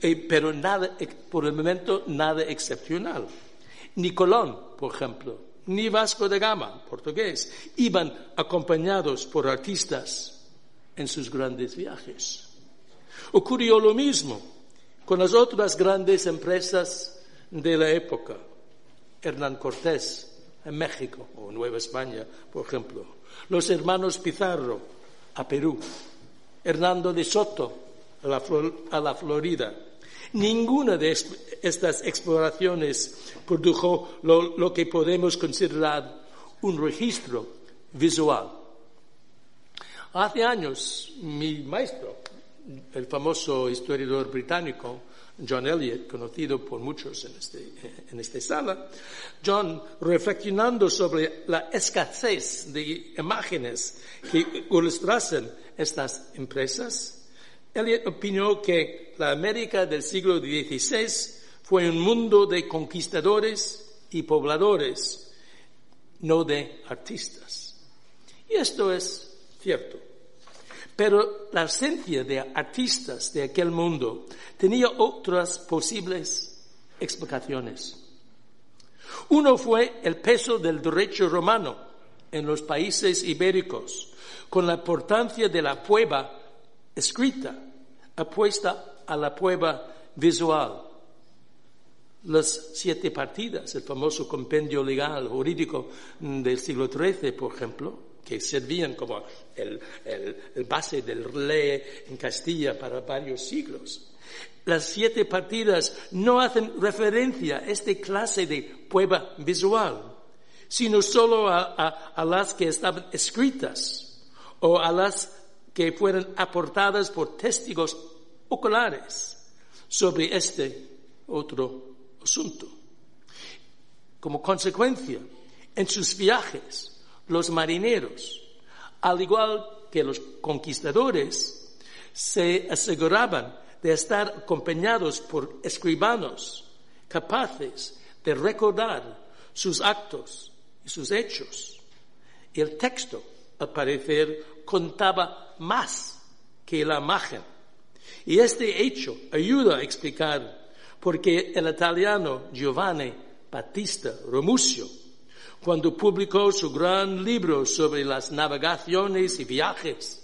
Eh, pero nada, por el momento, nada excepcional. Ni Colón, por ejemplo, ni Vasco de Gama, portugués, iban acompañados por artistas en sus grandes viajes. Ocurrió lo mismo con las otras grandes empresas de la época. Hernán Cortés en México o Nueva España, por ejemplo. Los hermanos Pizarro a Perú. Hernando de Soto a la, Florida. Ninguna de estas exploraciones produjo lo que podemos considerar un registro visual Hace años, mi maestro, el famoso historiador británico John Elliot, conocido por muchos en, este, en esta sala, John, reflexionando sobre la escasez de imágenes que ilustrasen estas empresas, Elliot opinó que la América del siglo XVI fue un mundo de conquistadores y pobladores, no de artistas. Y esto es cierto. Pero la esencia de artistas de aquel mundo tenía otras posibles explicaciones. Uno fue el peso del derecho romano en los países ibéricos, con la importancia de la prueba escrita apuesta a la prueba visual. Las siete partidas, el famoso compendio legal jurídico del siglo XIII, por ejemplo, que servían como el, base del ley en Castilla para varios siglos. Las siete partidas no hacen referencia a esta clase de prueba visual, sino solo a, las que estaban escritas o a las que fueron aportadas por testigos oculares sobre este otro asunto. Como consecuencia, en sus viajes, los marineros, al igual que los conquistadores, se aseguraban de estar acompañados por escribanos capaces de recordar sus actos y sus hechos. El texto, al parecer, contaba más que la imagen. Y este hecho ayuda a explicar por qué el italiano Giovanni Battista Romusio, cuando publicó su gran libro sobre las navegaciones y viajes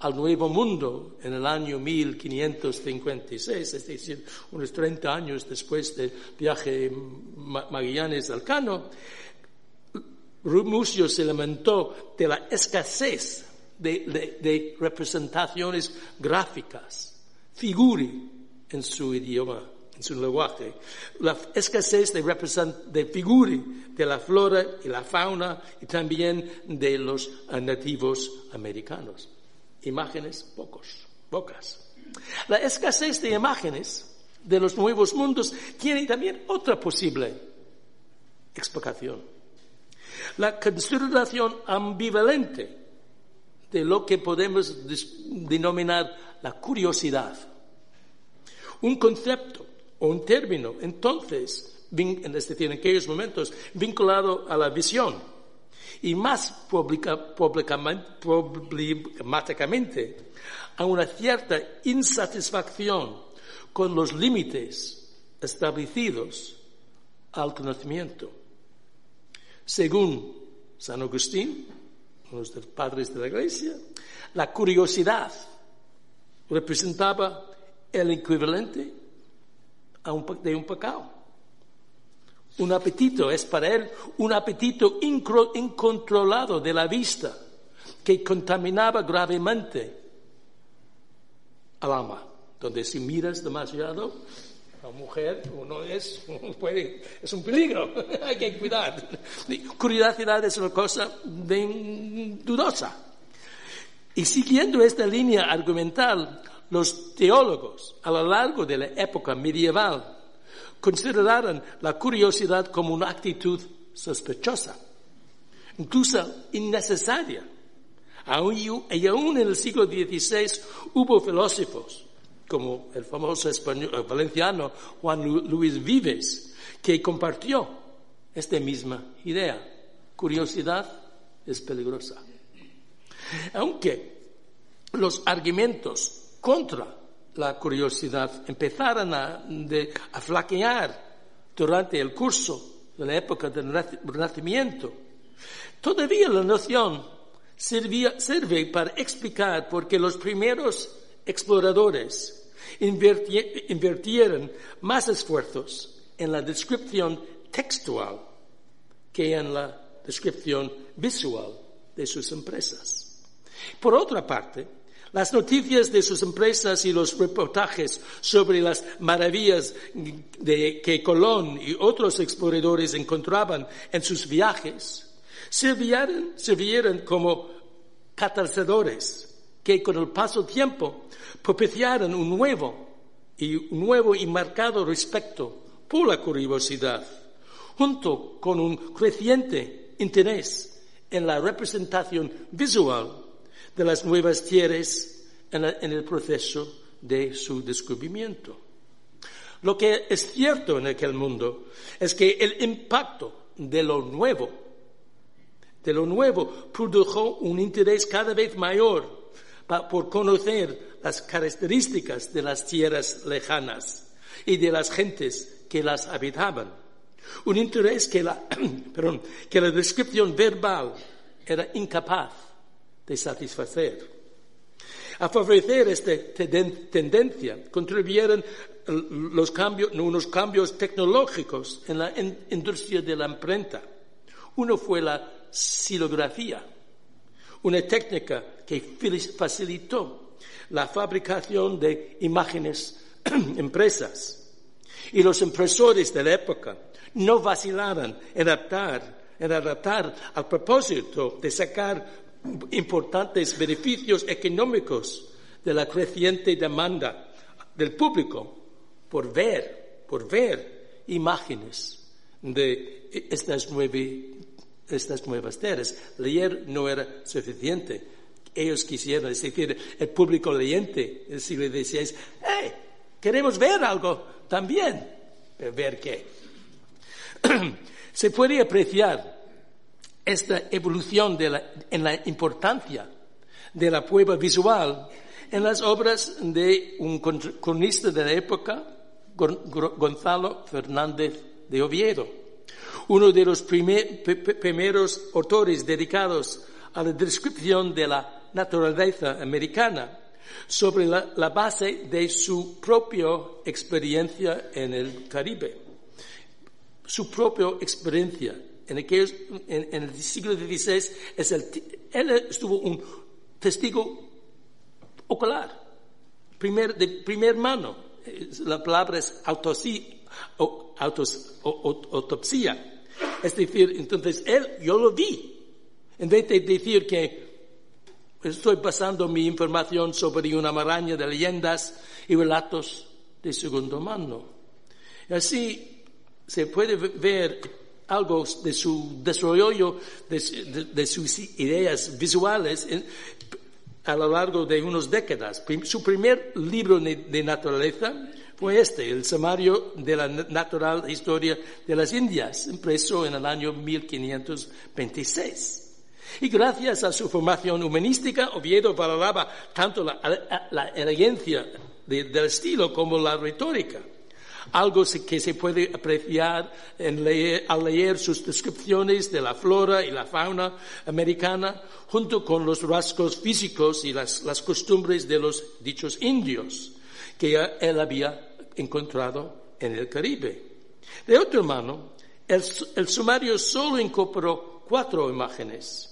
al Nuevo Mundo en el año 1556, es decir, unos 30 años después del viaje Magallanes-Alcano, Rumusio se lamentó de la escasez de, representaciones gráficas, figuri en su idioma, en su lenguaje, la escasez de, de figuri de la flora y la fauna y también de los nativos americanos. Imágenes pocos, pocas. La escasez de imágenes de los nuevos mundos tiene también otra posible explicación la consideración ambivalente de lo que podemos denominar la curiosidad. Un concepto o un término, entonces, es decir, en aquellos momentos, vinculado a la visión y más problemáticamente a una cierta insatisfacción con los límites establecidos al conocimiento. Según San Agustín, uno de los padres de la Iglesia, la curiosidad representaba el equivalente de un pecado. Un apetito es para él un apetito incontrolado de la vista que contaminaba gravemente al alma, donde si miras demasiado la mujer, uno es, puede, es un peligro, hay que cuidar. Curiosidad es una cosa dudosa. Y siguiendo esta línea argumental, los teólogos a lo largo de la época medieval consideraron la curiosidad como una actitud sospechosa, incluso innecesaria. y aún en el siglo XVI hubo filósofos como el famoso español, eh, valenciano Juan Luis Vives, que compartió esta misma idea. Curiosidad es peligrosa. Aunque los argumentos contra la curiosidad empezaron a, flaquear durante el curso de la época del Renacimiento, todavía la noción sirve para explicar por qué los primeros exploradores invirtieron más esfuerzos en la descripción textual que en la descripción visual de sus empresas. Por otra parte, las noticias de sus empresas y los reportajes sobre las maravillas de que Colón y otros exploradores encontraban en sus viajes sirvieron, sirvieron como catalizadores que con el paso del tiempo propiciaron un nuevo y un nuevo y marcado respeto por la curiosidad, junto con un creciente interés en la representación visual de las nuevas tierras en, el proceso de su descubrimiento. Lo que es cierto en aquel mundo es que el impacto de lo nuevo, de lo nuevo, produjo un interés cada vez mayor por conocer las características de las tierras lejanas y de las gentes que las habitaban. Un interés que la, que la descripción verbal era incapaz de satisfacer. A favorecer esta tendencia contribuyeron unos cambios tecnológicos en la industria de la imprenta. Uno fue la silografía, una técnica que facilitó la fabricación de imágenes impresas. Y los impresores de la época no vacilaron en adaptar en adaptar al propósito de sacar importantes beneficios económicos de la creciente demanda del público por ver, por ver imágenes de estas, estas nuevas tierras. Leer no era suficiente. Ellos quisieron, es decir, el público leyente si le decíais, hey, queremos ver algo también. ¿Ver qué? Se puede apreciar esta evolución en la importancia de la prueba visual en las obras de un cronista de la época, Gonzalo Fernández de Oviedo, uno de los primeros autores dedicados a la descripción de la naturaleza americana sobre la, base de su propia experiencia en el Caribe. Su propia experiencia en, el siglo XVI es el, él estuvo un testigo ocular, primer, de primer mano. La palabra es autopsia. Es decir, entonces él, yo lo vi. En vez de decir que estoy pasando mi información sobre una maraña de leyendas y relatos de segundo mano. Así se puede ver algo de su desarrollo, de, sus ideas visuales a lo largo de unas décadas. Su primer libro de naturaleza fue este, el Samario de la Natural Historia de las Indias, impreso en el año 1526. Y gracias a su formación humanística, Oviedo valoraba tanto la, elegancia del estilo como la retórica algo que se puede apreciar al leer sus descripciones de la flora y la fauna americana, junto con los rasgos físicos y las, costumbres de los dichos indios que él había encontrado en el Caribe. De otra mano, el sumario solo incorporó cuatro imágenes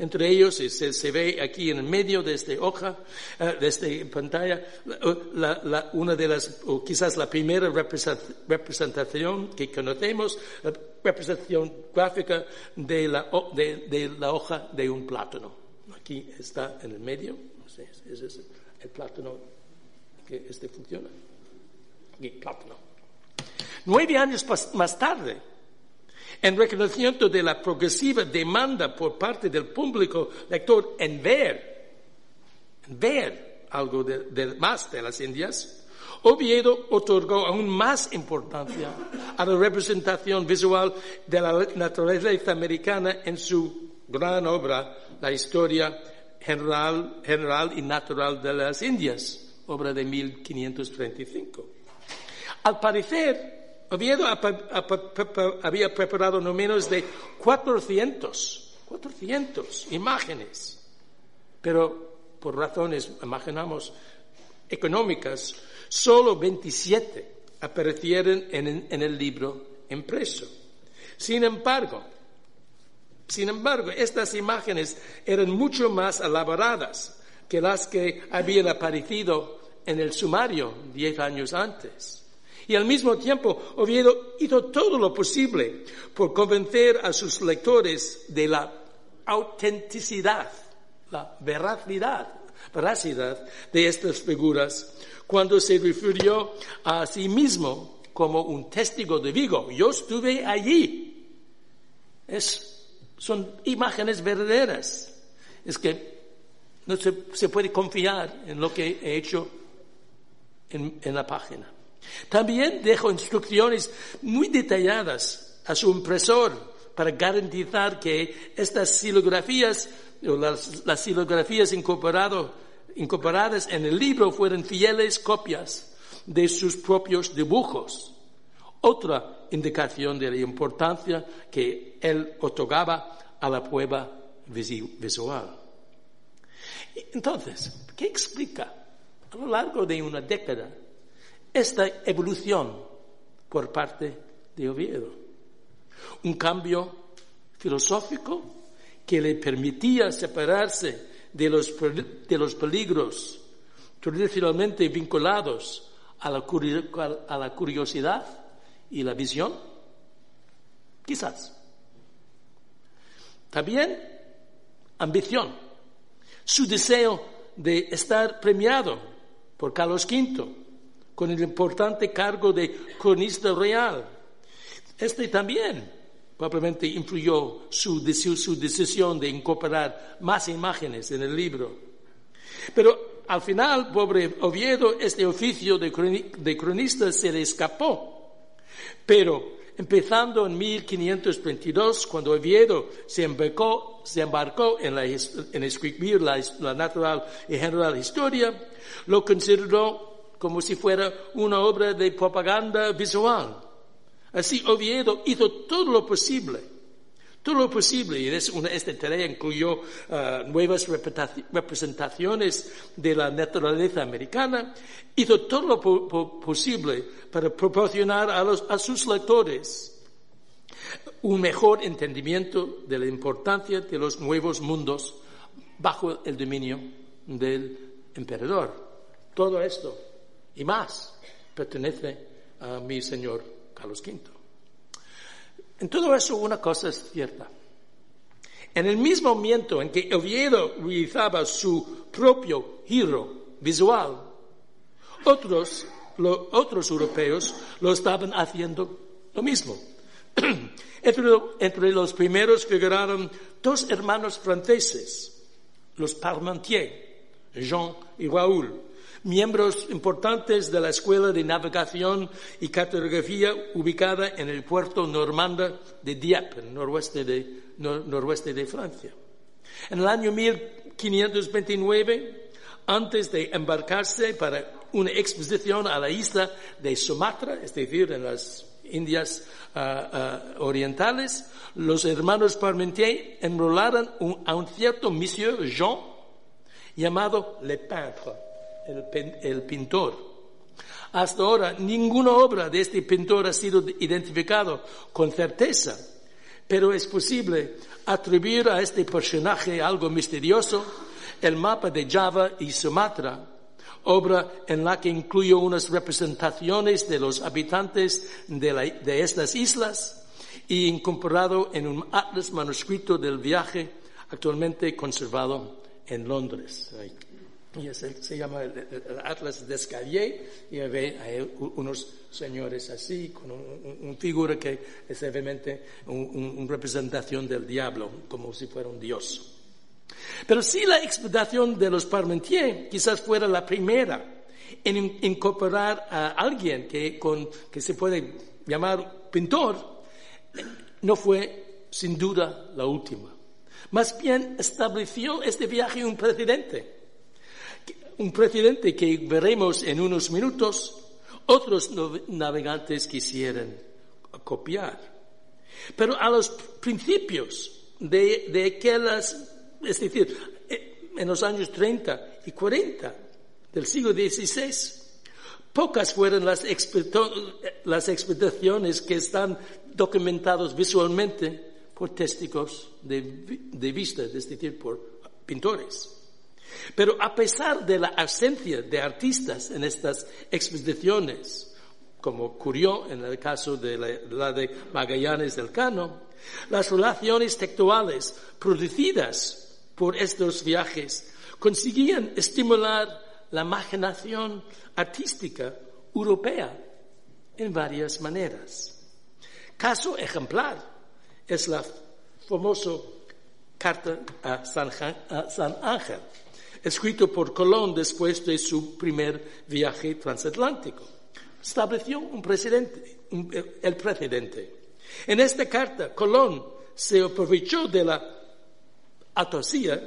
entre ellos, se, ve aquí en el medio de esta hoja, eh, de esta pantalla, una de las, o quizás la primera representación que conocemos, la representación gráfica de la, de, la hoja de un plátano. Aquí está en el medio, ese es el plátano que este funciona. Aquí, plátano. Nueve años más tarde, en reconocimiento de la progresiva demanda por parte del público lector en ver, en ver algo de, más de las Indias, Oviedo otorgó aún más importancia a la representación visual de la naturaleza americana en su gran obra, La Historia General, General y Natural de las Indias, obra de 1535. Al parecer, Oviedo había preparado no menos de 400, 400 imágenes, pero por razones, imaginamos, económicas, solo 27 aparecieron en, en el libro impreso. Sin embargo, sin embargo, estas imágenes eran mucho más elaboradas que las que habían aparecido en el sumario diez años antes. Y al mismo tiempo, Oviedo hizo todo lo posible por convencer a sus lectores de la autenticidad, la veracidad, veracidad de estas figuras cuando se refirió a sí mismo como un testigo de Vigo. Yo estuve allí. Es, son imágenes verdaderas. Es que no se, puede confiar en lo que he hecho en la página. También dejó instrucciones muy detalladas a su impresor para garantizar que estas silografías, o las, las silografías incorporadas en el libro fueran fieles copias de sus propios dibujos. Otra indicación de la importancia que él otorgaba a la prueba visual. Entonces, ¿qué explica a lo largo de una década esta evolución por parte de Oviedo. Un cambio filosófico que le permitía separarse de los, de los peligros tradicionalmente vinculados a la, a la curiosidad y la visión. Quizás. También ambición, su deseo de estar premiado por Carlos V con el importante cargo de cronista real. Este también probablemente influyó su, su decisión de incorporar más imágenes en el libro. Pero al final, pobre Oviedo, este oficio de, cronista se le escapó. Pero empezando en 1522, cuando Oviedo se embarcó, se embarcó en, en, escribir la, la, natural y general historia, lo consideró como si fuera una obra de propaganda visual Así Oviedo hizo todo lo posible, todo lo posible, y esta tarea incluyó uh, nuevas representaciones de la naturaleza americana, hizo todo lo posible para proporcionar a, a sus lectores un mejor entendimiento de la importancia de los nuevos mundos bajo el dominio del emperador. Todo esto y más pertenece a mi Señor Carlos V. En todo eso una cosa es cierta. En el mismo momento en que Oviedo realizaba su propio giro visual, otros, otros europeos lo estaban haciendo lo mismo. entre, entre, los primeros figuraron dos hermanos franceses, los Parmentier, Jean y Raoul, miembros importantes de la Escuela de Navegación y Cartografía ubicada en el puerto normanda de Dieppe, noroeste de, noroeste de Francia. En el año 1529, antes de embarcarse para una expedición a la isla de Sumatra, es decir, en las Indias ah, ah, Orientales, los hermanos Parmentier enrolaron a un cierto Monsieur Jean llamado Le Peintre el, pintor. Hasta ahora, ninguna obra de este pintor ha sido identificado con certeza, pero es posible atribuir a este personaje algo misterioso, el mapa de Java y Sumatra, obra en la que incluye unas representaciones de los habitantes de, de estas islas y incorporado en un atlas manuscrito del viaje actualmente conservado en Londres y se, llama el, Atlas d'Escalier, y ve hay unos señores así, con un, figura que es obviamente una representación del diablo, como si fuera un dios. Pero si la expedición de los Parmentier quizás fuera la primera en incorporar a alguien que, con, que se puede llamar pintor, no fue sin duda la última. Más bien estableció este viaje un precedente un precedente que veremos en unos minutos, otros navegantes quisieran copiar. Pero a los principios de, de aquellas, es decir, en los años 30 y 40 del siglo XVI, pocas fueron las, las expediciones que están documentadas visualmente por testigos de, de vista, es decir, por pintores. Pero a pesar de la ausencia de artistas en estas expediciones, como ocurrió en el caso de la, de Magallanes del Cano, las relaciones textuales producidas por estos viajes conseguían estimular la imaginación artística europea en varias maneras. Caso ejemplar es la famosa carta a San Ángel, escrito por Colón después de su primer viaje transatlántico. Estableció un precedente, el precedente. En esta carta, Colón se aprovechó de la atosía,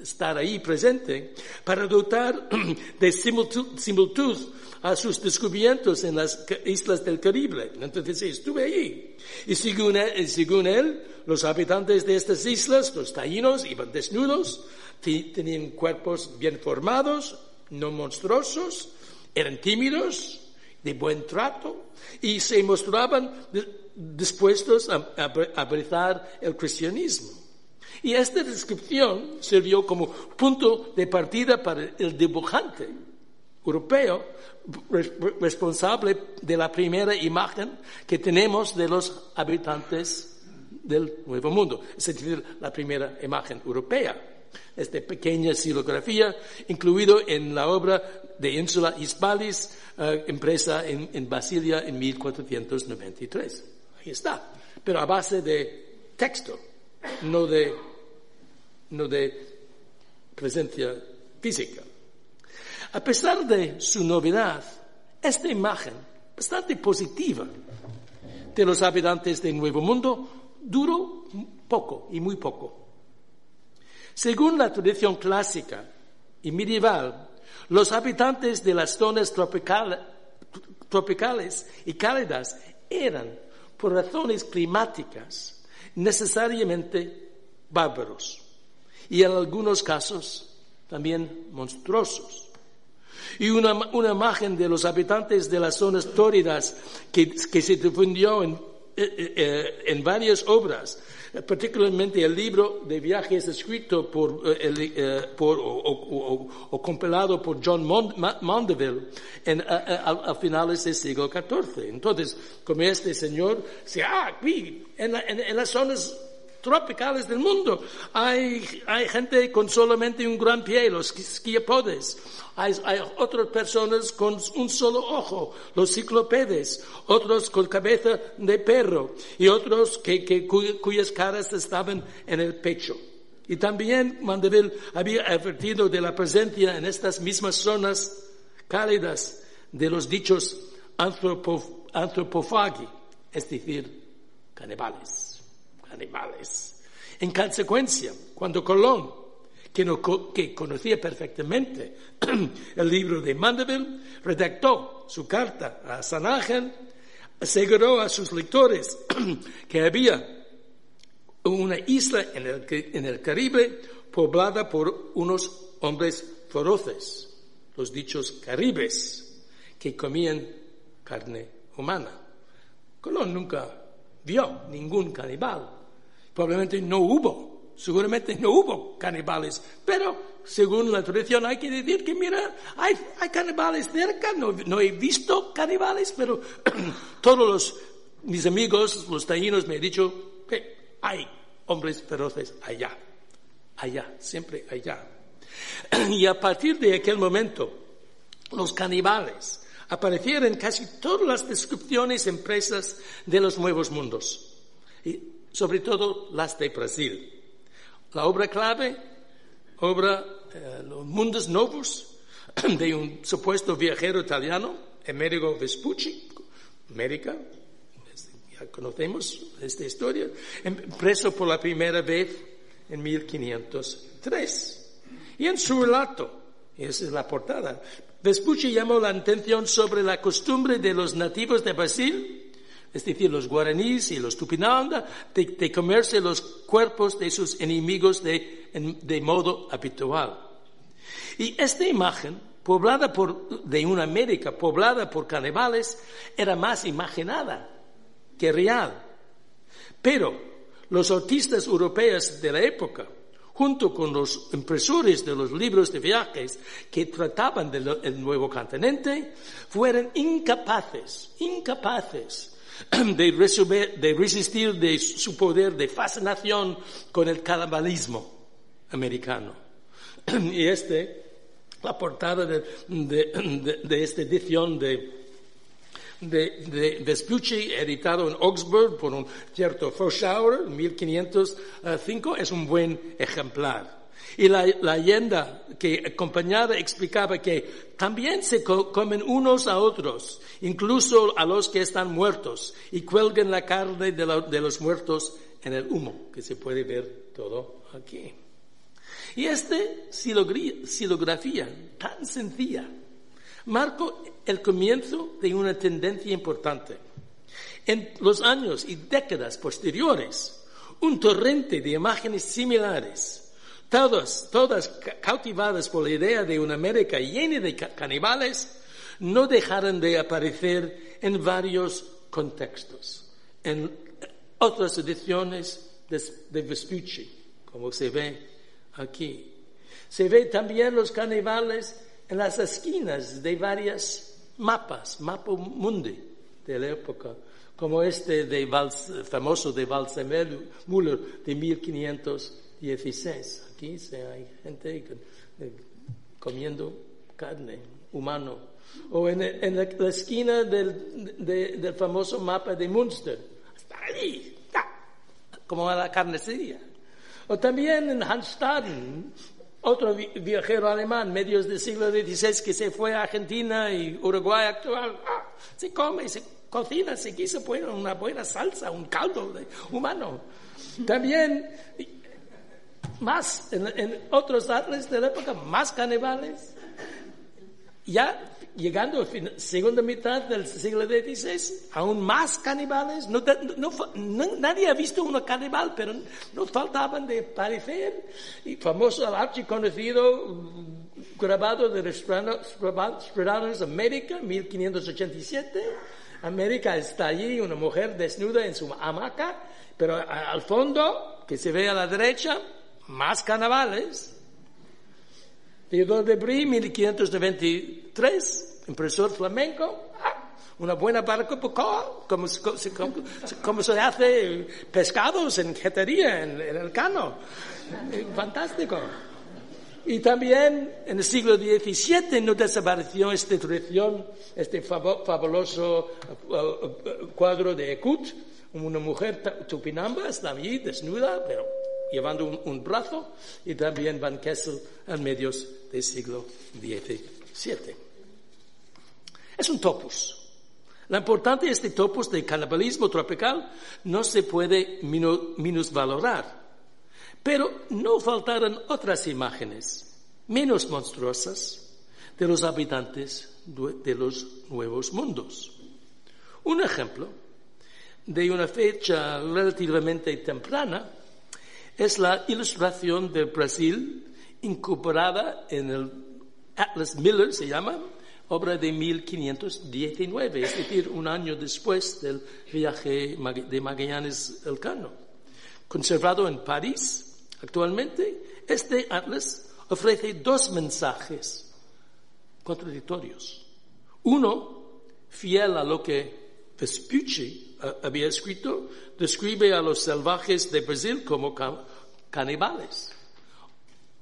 estar ahí presente, para dotar de similitud a sus descubrimientos en las islas del Caribe. Entonces estuve allí. Y según él, los habitantes de estas islas, los taínos, iban desnudos, tenían cuerpos bien formados, no monstruosos, eran tímidos, de buen trato, y se mostraban dispuestos a, abrazar el cristianismo. Y esta descripción sirvió como punto de partida para el dibujante europeo responsable de la primera imagen que tenemos de los habitantes del Nuevo Mundo, es decir, la primera imagen europea. Esta pequeña silografía, incluido en la obra de Insula Hispalis, eh, impresa en, en Basilia en 1493. Ahí está, pero a base de texto, no de, no de presencia física. A pesar de su novedad, esta imagen, bastante positiva, de los habitantes del Nuevo Mundo, duró poco y muy poco. Según la tradición clásica y medieval, los habitantes de las zonas tropicales y cálidas eran, por razones climáticas, necesariamente bárbaros y en algunos casos también monstruosos. Y una, imagen de los habitantes de las zonas tórridas que, se difundió en, eh, eh, eh, en varias obras, particularmente el libro de viajes escrito por, por o, compilado por John Mondeville en, a, finales del siglo XIV. Entonces, como este señor, se, ah, en, en las zonas tropicales del mundo. Hay, hay gente con solamente un gran pie, los skiapodes. Hay, hay, otras personas con un solo ojo, los ciclopedes, otros con cabeza de perro y otros que, que, cuyas caras estaban en el pecho. Y también Mandeville había advertido de la presencia en estas mismas zonas cálidas de los dichos antropofagi, es decir, canibales animales. En consecuencia, cuando Colón, que, conocía perfectamente el libro de Mandeville, redactó su carta a San Ángel, aseguró a sus lectores que había una isla en el, en el Caribe poblada por unos hombres feroces, los dichos caribes, que comían carne humana. Colón nunca vio ningún canibal, Probablemente no hubo, seguramente no hubo canibales, pero según la tradición hay que decir que mira, hay, hay canibales cerca, no, he visto canibales, pero todos los, mis amigos, los taínos, me han dicho que hay hombres feroces allá, allá, siempre allá. Y a partir de aquel momento, los canibales aparecieron en casi todas las descripciones impresas de los nuevos mundos. Sobre todo las de Brasil. La obra clave, obra eh, Los Mundos Novos, de un supuesto viajero italiano, Amerigo Vespucci, América, ya conocemos esta historia, preso por la primera vez en 1503. Y en su relato, esa es la portada, Vespucci llamó la atención sobre la costumbre de los nativos de Brasil es decir, los guaraníes y los tupinanda, de, comerse los cuerpos de sus enemigos de, modo habitual. Y esta imagen, poblada por, de una América poblada por canibales, era más imaginada que real. Pero los artistas europeos de la época, junto con los impresores de los libros de viajes que trataban del nuevo continente, fueron incapaces, incapaces de, resistir de su poder de fascinación con el canibalismo americano. Y este, la portada de, de esta edición de, de, Vespucci, editado en Augsburg por un cierto Froschauer en 1505, es un buen ejemplar. Y la, leyenda que acompañaba explicaba que también se comen unos a otros, incluso a los que están muertos, y cuelgan la carne de, los muertos en el humo, que se puede ver todo aquí. Y esta silografía tan sencilla marcó el comienzo de una tendencia importante. En los años y décadas posteriores, un torrente de imágenes similares todas, todas cautivadas por la idea de una América llena de canibales, no dejaron de aparecer en varios contextos, en otras ediciones de, Vespucci, como se ve aquí. Se ve también los canibales en las esquinas de varias mapas, mapa mundi de la época, como este de famoso de Waldseemüller de 1516. Aquí hay gente comiendo carne humano. O en, en la, esquina del, del, famoso mapa de Münster. Está ahí, está, como la carnicería. O también en Hanstaden, otro viajero alemán, medios del siglo XVI, que se fue a Argentina y Uruguay actual, ah, se come, se cocina, se quiso poner una buena salsa, un caldo humano. También, más, en, en otros atles de la época, más caníbales. Ya llegando a la segunda mitad del siglo XVI, aún más caníbales. No, nadie ha visto uno caníbal, pero no faltaban de parecer. Y famoso, archiconocido mm, grabado de Stradanus América, 1587. América está allí, una mujer desnuda en su hamaca, pero al fondo, que se ve a la derecha, más carnavales. Theodore de Brie, 1523, impresor flamenco, una buena barbacoa, como, como, se hace pescados en jetería, en, el cano. Eh, fantástico. Y también en el siglo XVII no desapareció esta tradición, este fabuloso uh, uh, cuadro de Ecut, una mujer tupinamba, está desnuda, pero llevando un, brazo, y también Van Kessel en medios del siglo XVII. Es un topos. La importancia de este topos de canibalismo tropical no se puede minusvalorar. Pero no faltaron otras imágenes menos monstruosas de los habitantes de los nuevos mundos. Un ejemplo de una fecha relativamente temprana es la ilustración del Brasil incorporada en el Atlas Miller, se llama, obra de 1519, es decir, un año después del viaje de Magallanes Elcano. Conservado en París, actualmente, este atlas ofrece dos mensajes contradictorios. Uno, fiel a lo que Vespucci había escrito, describe a los salvajes de Brasil como caníbales.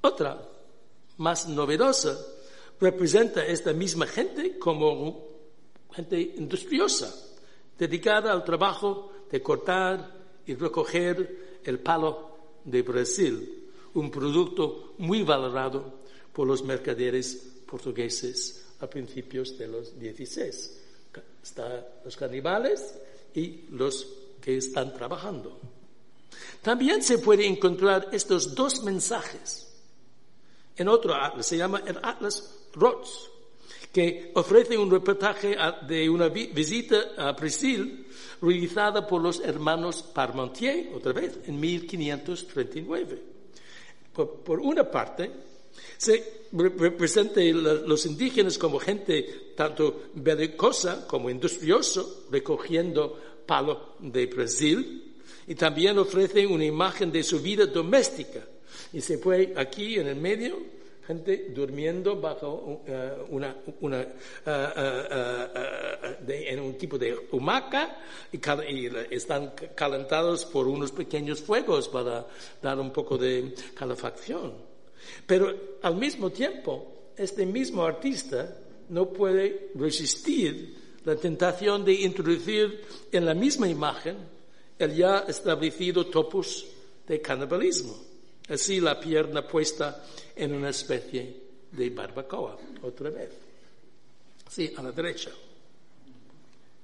Otra, más novedosa, representa esta misma gente como gente industriosa, dedicada al trabajo de cortar y recoger el palo de Brasil, un producto muy valorado por los mercaderes portugueses a principios de los 16. Están los canibales y los que están trabajando. También se puede encontrar estos dos mensajes en otro atlas, se llama el Atlas Rotz, que ofrece un reportaje de una visita a Brasil realizada por los hermanos Parmentier, otra vez, en 1539. Por, una parte, se representa los indígenas como gente tanto belicosa como industrioso, recogiendo palo de Brasil, y también ofrece una imagen de su vida doméstica. Y se puede aquí en el medio gente durmiendo bajo eh, una, eh, eh, en un tipo de humaca y, están calentados por unos pequeños fuegos para dar un poco de calefacción. Pero al mismo tiempo, este mismo artista no puede resistir la tentación de introducir en la misma imagen el ya establecido topos de canibalismo. Así la pierna puesta en una especie de barbacoa, otra vez. Sí, a la derecha.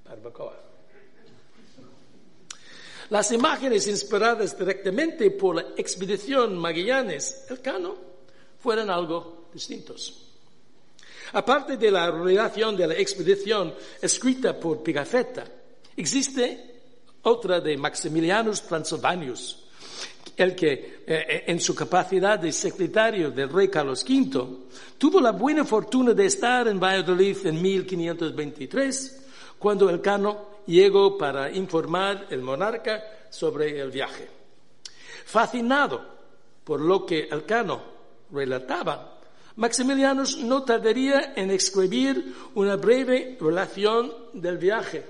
Barbacoa. Las imágenes inspiradas directamente por la expedición Magallanes Elcano fueron algo distintos. Aparte de la relación de la expedición escrita por Pigafetta, existe otra de Maximilianus Transylvanus, el que eh, eh, en su capacidad de secretario del rey Carlos V tuvo la buena fortuna de estar en Valladolid en 1523, cuando el cano llegó para informar al monarca sobre el viaje. Fascinado por lo que el cano relataba, Maximiliano no tardaría en escribir una breve relación del viaje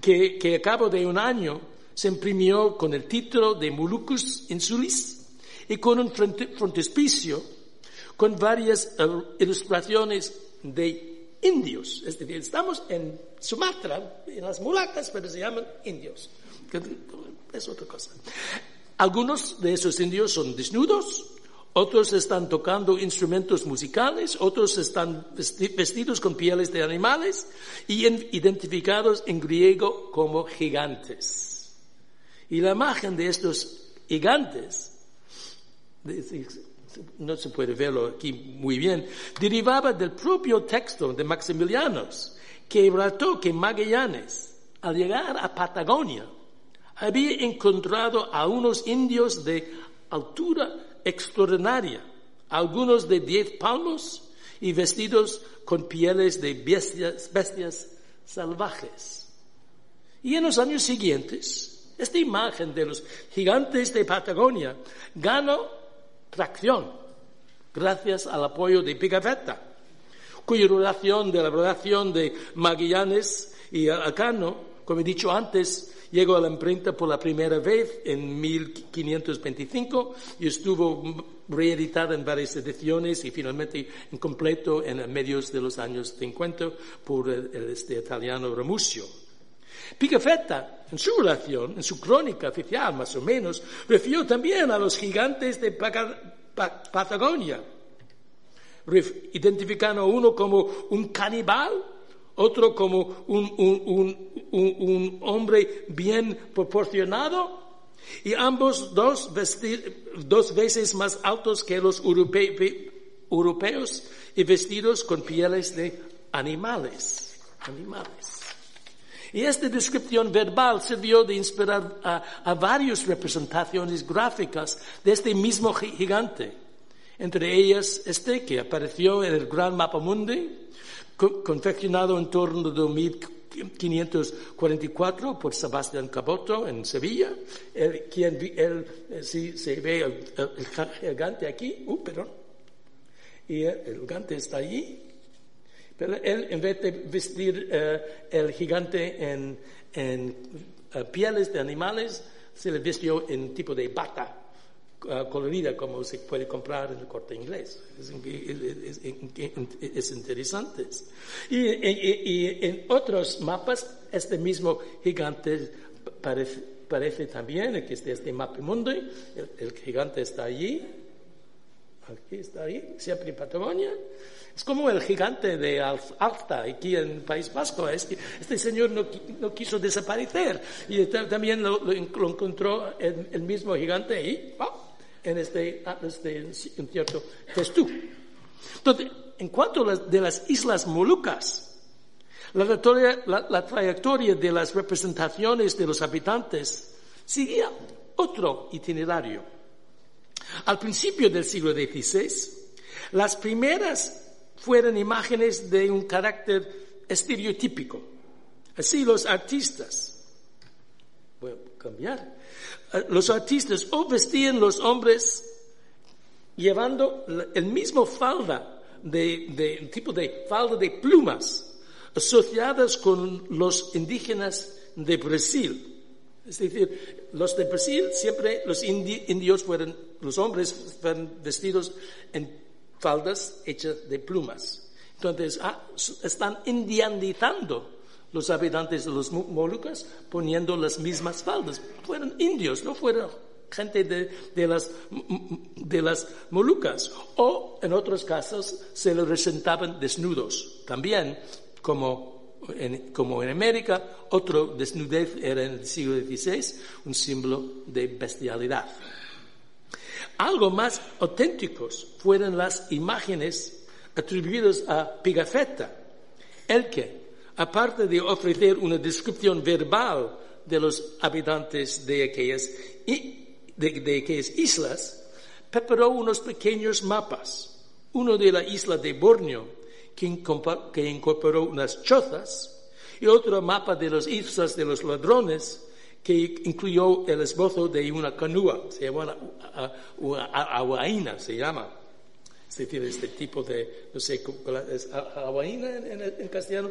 que, que a cabo de un año se imprimió con el título de Moluccus Insulis y con un frontispicio con varias ilustraciones de indios. Es decir, estamos en Sumatra, en las mulacas, pero se llaman indios. Es otra cosa. Algunos de esos indios son desnudos, otros están tocando instrumentos musicales, otros están vestidos con pieles de animales y identificados en griego como gigantes. Y la imagen de estos gigantes, no se puede verlo aquí muy bien, derivaba del propio texto de Maximilianos, que que Magallanes, al llegar a Patagonia, había encontrado a unos indios de altura extraordinaria, algunos de diez palmos y vestidos con pieles de bestias, bestias salvajes. Y en los años siguientes, esta imagen de los gigantes de Patagonia ganó tracción gracias al apoyo de Pigafetta, cuya relación de la relación de Magallanes y Acano, como he dicho antes, llegó a la imprenta por la primera vez en 1525 y estuvo reeditada en varias ediciones y finalmente en completo en medios de los años 50 por el, este italiano Ramusio. Pigafetta, en su relación, en su crónica oficial más o menos, refirió también a los gigantes de Patagonia, identificando a uno como un canibal otro como un, hombre bien proporcionado, y ambos dos, dos veces más altos que los europeos y vestidos con pieles de animales. animales. Y esta descripción verbal sirvió de inspirar a, a varias representaciones gráficas de este mismo gigante. Entre ellas este que apareció en el Gran Mapa Mundi, confeccionado en torno de 1544 por Sebastián Caboto en Sevilla, el, quien él, eh, si se ve el, gigante aquí, uh, perdón, y el gigante está allí, pero él en vez de vestir eh, el gigante en, en eh, pieles de animales, se le vistió en tipo de bata uh, colorida como se puede comprar en el corte inglés. Es, interesante. Y, en otros mapas, este mismo gigante parece, también, que es de este mapa mundo, el, el, gigante está allí, aquí está ahí, siempre en Patagonia. Es como el gigante de Alta, aquí en País Vasco. Este, este señor no, quiso desaparecer y también lo, encontró el, mismo gigante ahí en este atlas de cierto texto. Entonces, en cuanto a las, de las Islas Molucas, la, la, trayectoria de las representaciones de los habitantes seguía otro itinerario. Al principio del siglo XVI, las primeras fueron imágenes de un carácter estereotípico. Así los artistas, a cambiar, eh, los artistas o vestían los hombres llevando el mismo falda, de, tipo de falda de plumas, asociadas con los indígenas de Brasil. Es decir, los de Brasil siempre, los indios fueron, los hombres fueron vestidos en faldas hechas de plumas. Entonces, ah, están indianizando los habitantes de los Molucas poniendo las mismas faldas. Fueron indios, no fueron gente de, las, de las Molucas. O en otros casos se les presentaban desnudos. También, como en, como en América, otro desnudez era en el siglo XVI un símbolo de bestialidad. Algo más auténticos fueron las imágenes atribuidas a Pigafetta, el que aparte de ofrecer una descripción verbal de los habitantes de aquellas, islas, preparó unos pequeños mapas. Uno de la isla de Borneo, que, incorporó unas chozas, y otro mapa de las islas de los ladrones, que incluyó el esbozo de una canoa, se llama una, aguaina, se llama es decir, este tipo de, no sé, es en, en, castellano,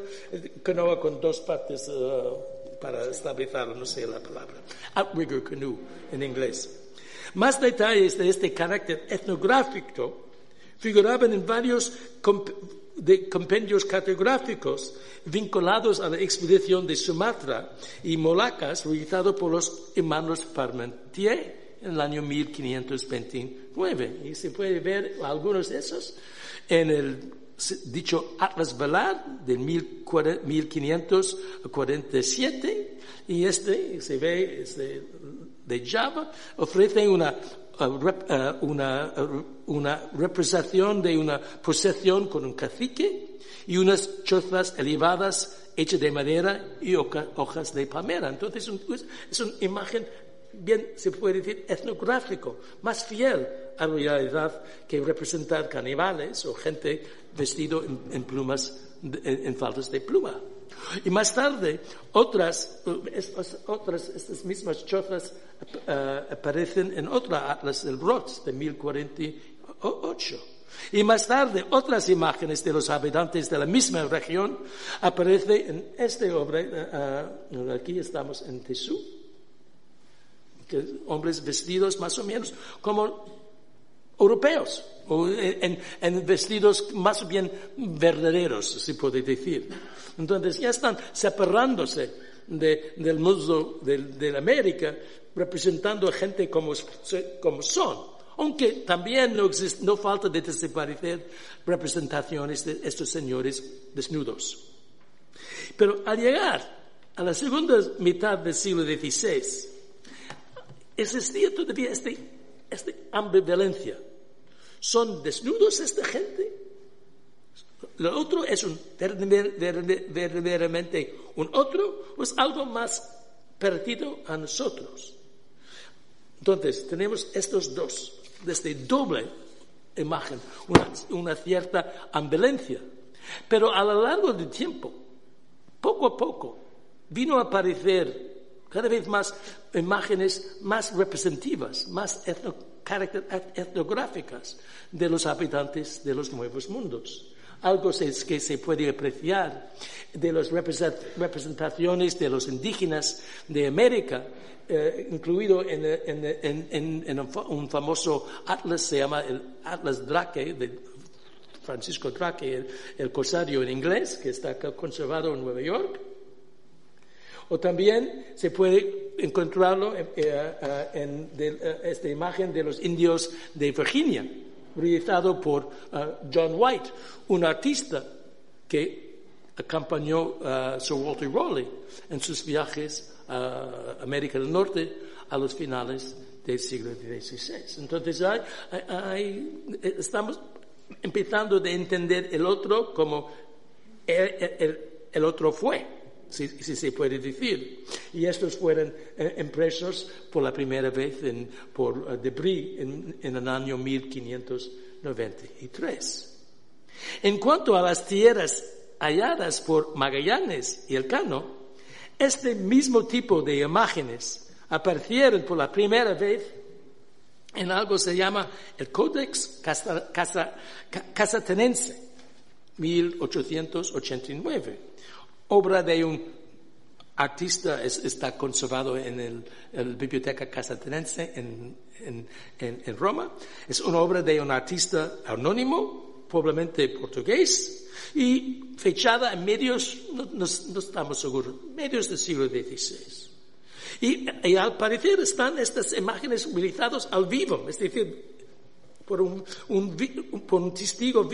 canoa con dos partes, uh, para estabilizarlo, no sé la palabra. Outrigger canoe en inglés. Más detalles de este carácter etnográfico figuraban en varios compendios cartográficos vinculados a la expedición de Sumatra y Molacas, realizado por los hermanos Parmentier en el año 1529. Y se puede ver algunos de esos en el dicho Atlas Velar del 1547 y este se ve de Java ofrece una, uh, una, uh, una representación de una procesión con un cacique y unas chozas elevadas hechas de madera y hojas de palmera. Entonces es una imagen bien se puede decir etnográfico, más fiel a la realidad que representar caníbales o gente vestido en, plumas, en, faldas de pluma. Y más tarde, otras, otras estas mismas chozas eh, aparecen en otra Atlas del Roth de 1048. Y más tarde, otras imágenes de los habitantes de la misma región aparecen en esta obra. Eh, eh, aquí estamos en Tesú. Hombres vestidos más o menos como europeos o en, vestidos más bien verdaderos, se puede decir. Entonces ya están separándose del mundo de, América, representando a gente como, como son. Aunque también no, no falta de desaparecer representaciones de estos señores desnudos. Pero al llegar a la segunda mitad del siglo XVI, existía todavía esta este ambivalencia ¿Son desnudos esta gente? Lo otro es verdaderamente un otro o es algo más parecido a nosotros. Entonces, tenemos estos dos, desde doble imagen, una cierta ambivalencia. Pero a lo largo del tiempo, poco a poco, vino a aparecer cada vez más imágenes más representativas, más etnográficas de los habitantes de los nuevos mundos. Algo que se puede apreciar de las representaciones de los indígenas de América, eh, incluido en, un famoso atlas, se llama el Atlas Drake, de Francisco Drake, el, el corsario en inglés, que está conservado en Nueva York. O también se puede encontrarlo eh, eh, en, eh, esta imagen de los indios de Virginia, realizado por John White, un artista que acompañó a Sir Walter Raleigh en sus viajes a América del Norte a los finales del siglo XVI. Entonces, estamos empezando a entender el otro como el otro fue si, se puede decir. Y estos fueron eh, impresos por la primera vez por uh, Debris en, el año 1593. En cuanto a las tierras halladas por Magallanes y Elcano, este mismo tipo de imágenes aparecieron por la primera vez en algo que se llama el Codex Casatenense, 1889 obra de un artista está conservado en la Biblioteca Casatenense en, en, Roma. Es una obra de un artista anónimo, probablemente portugués, y fechada en medios, no, estamos seguros, medios del siglo XVI. Y, al parecer están estas imágenes utilizadas al vivo, es decir, por un, por un testigo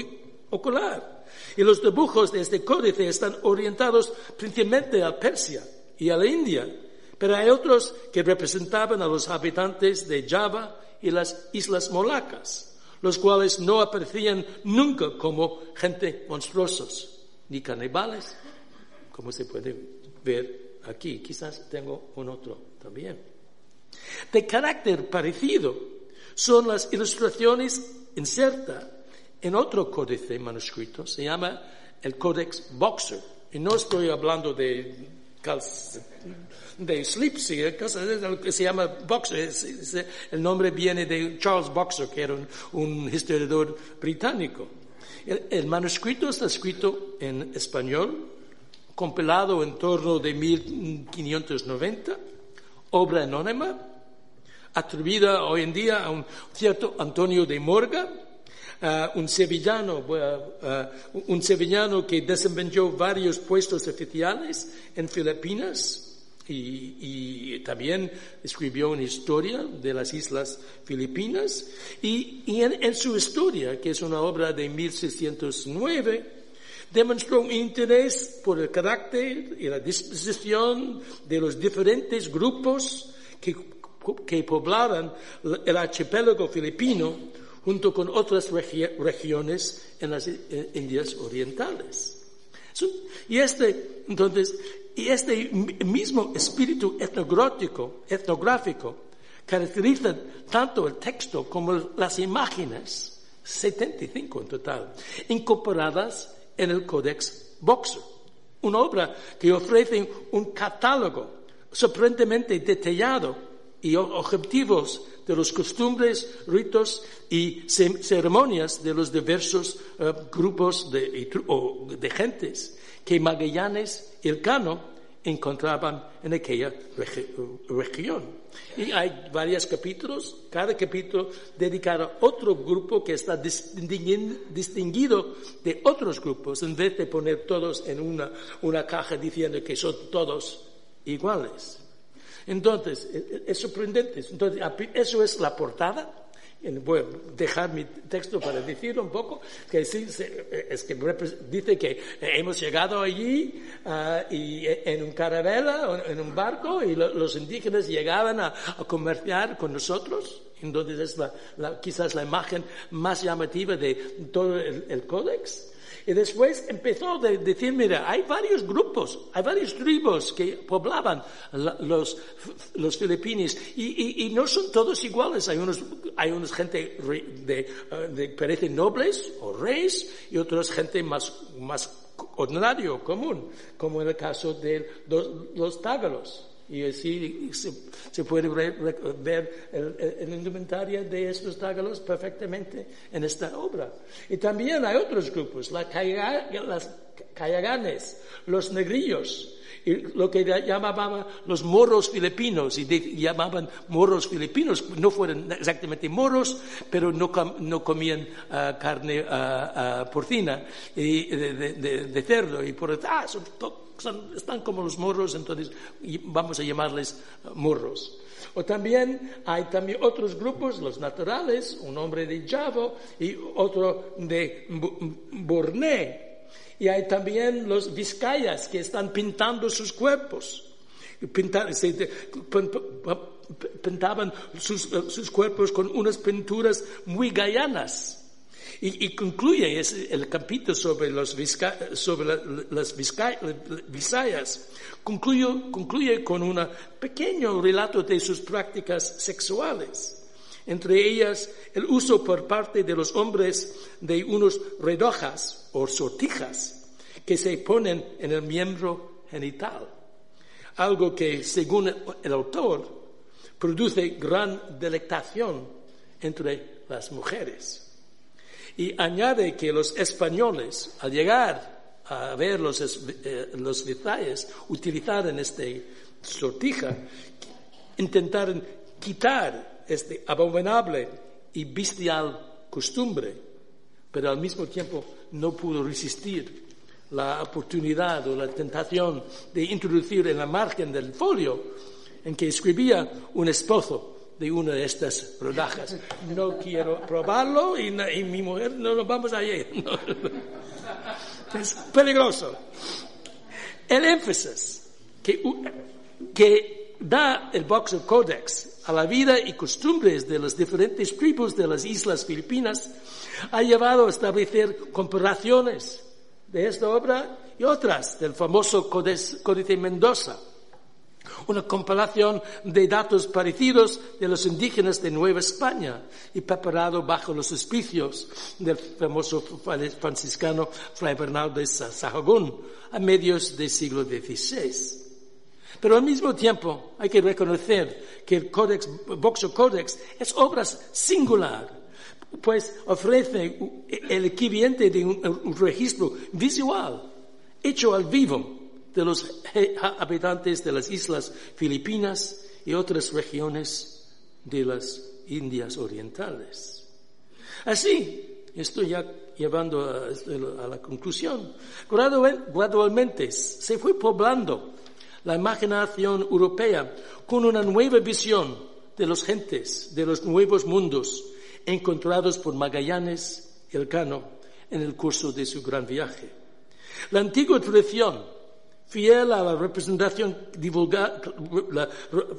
ocular. Y los dibujos de este códice están orientados principalmente a Persia y a la India, pero hay otros que representaban a los habitantes de Java y las Islas Molacas, los cuales no aparecían nunca como gente monstruosos ni canibales, como se puede ver aquí. Quizás tengo un otro también. De carácter parecido son las ilustraciones insertas en otro códice manuscrito, se llama el Codex Boxer. Y no estoy hablando de, de Sleepsy, que se llama Boxer. El nombre viene de Charles Boxer, que era un, historiador británico. El, manuscrito está escrito en español, compilado en torno de 1590, obra anónima, atribuida hoy en día a un cierto Antonio de Morga, uh, un sevillano, uh, un sevillano que desempeñó varios puestos oficiales en Filipinas y, también escribió una historia de las islas Filipinas. Y, en, su historia, que es una obra de 1609, demostró un interés por el carácter y la disposición de los diferentes grupos que, que el archipiélago filipino junto con otras regiones en las Indias Orientales. Y este, entonces, y este mismo espíritu etnográfico, etnográfico caracteriza tanto el texto como las imágenes, 75 en total, incorporadas en el Codex Boxer, una obra que ofrece un catálogo sorprendentemente detallado y objetivos de los costumbres, ritos y ceremonias de los diversos eh, grupos de, de gentes que Magallanes y Elcano encontraban en aquella región. Y hay varios capítulos, cada capítulo dedicado a otro grupo que está distinguido de otros grupos, en vez de poner todos en una, una caja diciendo que son todos iguales. Entonces, e, e, es sorprendente. Entonces, eso es la portada voy a dejar mi texto para decir un poco que sí, es que dice que hemos llegado allí uh, y en un caravela, en un barco, y lo, los indígenas llegaban a, a, comerciar con nosotros. Entonces es la, la, quizás la imagen más llamativa de todo el, el códex. Y después empezó a decir, mira, hay varios grupos, hay varios tribus que poblaban los, los filipinos y, y, no son todos iguales. Hay unos, hay unos gente de, de, parece nobles o reyes y otros gente más, más ordinario, común, como en el caso de los, los. Y así se, puede ver el, indumentaria de estos tágalos perfectamente en esta obra. Y también hay otros grupos, las cayaganes, los negrillos, y lo que llamaban los moros filipinos, y llamaban moros filipinos, no fueron exactamente moros, pero no, no comían uh, carne uh, uh, porcina y de, de, de, cerdo, y por ah, son están como los morros, entonces vamos a llamarles morros. O también hay también otros grupos, los naturales, un hombre de Javo y otro de Borné. Y hay también los vizcayas que están pintando sus cuerpos. pintaban sus, sus cuerpos con unas pinturas muy gallanas. Y, concluye el capítulo sobre, los sobre las Visayas, concluye, concluye con un pequeño relato de sus prácticas sexuales. Entre ellas, el uso por parte de los hombres de unos redojas o sortijas que se ponen en el miembro genital. Algo que, según el autor, produce gran delectación entre las mujeres. Y añade que los españoles, al llegar a ver los, eh, los detalles, utilizaron este sortija, intentaron quitar este abominable y bestial costumbre, pero al mismo tiempo no pudo resistir la oportunidad o la tentación de introducir en la margen del folio en que escribía un esposo de una de estas rodajas. No quiero probarlo y, mi mujer no nos vamos a ir. Es peligroso. El énfasis que, que da el Boxer Codex a la vida y costumbres de las diferentes tribus de las islas filipinas ha llevado a establecer comparaciones de esta obra y otras del famoso Códice Mendoza una compilación de datos parecidos de los indígenas de Nueva España y preparado bajo los auspicios del famoso franciscano Fray Bernardo de Sahagún a medios del siglo XVI. Pero al mismo tiempo hay que reconocer que el Codex, Boxer Codex es obra singular, pues ofrece el equivalente de un registro visual, hecho al vivo, de los habitantes de las islas Filipinas y otras regiones de las Indias Orientales. Así, estoy ya llevando a, la conclusión, gradualmente se fue poblando la imaginación europea con una nueva visión de los gentes, de los nuevos mundos encontrados por Magallanes y Elcano en el curso de su gran viaje. La antigua tradición, fiel a la representación,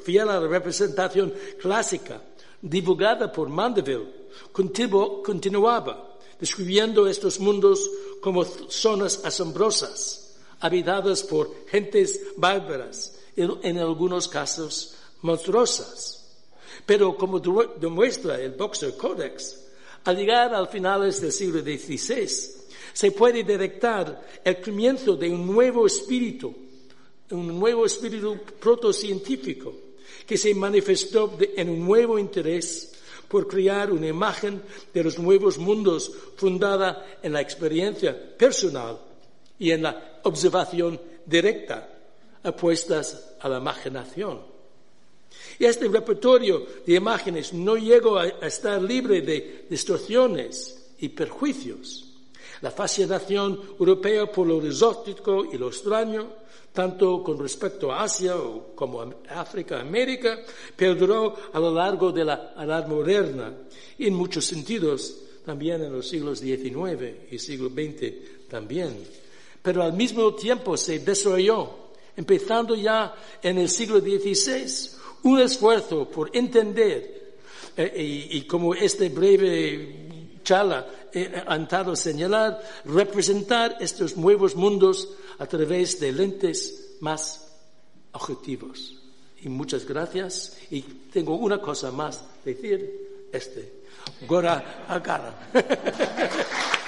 fiel a la representación clásica divulgada por Mandeville, continuaba describiendo estos mundos como zonas asombrosas, habitadas por gentes bárbaras, en algunos casos monstruosas. Pero como demuestra el Boxer Codex, al llegar al finales del siglo XVI, se puede detectar el comienzo de un nuevo espíritu, un nuevo espíritu protocientífico, que se manifestó en un nuevo interés por crear una imagen de los nuevos mundos fundada en la experiencia personal y en la observación directa, apuestas a la imaginación. Y este repertorio de imágenes no llegó a estar libre de distorsiones y perjuicios. La fascinación europea por lo exótico y lo extraño, tanto con respecto a Asia como a África, América, perduró a lo largo de la edad moderna en muchos sentidos también en los siglos XIX y siglo XX también. Pero al mismo tiempo se desarrolló, empezando ya en el siglo XVI, un esfuerzo por entender, eh, y, como este breve charla eh, ha intentado señalar, representar estos nuevos mundos a través de lentes más objetivos. Y muchas gracias. Y tengo una cosa más decir, este, Gora Agara.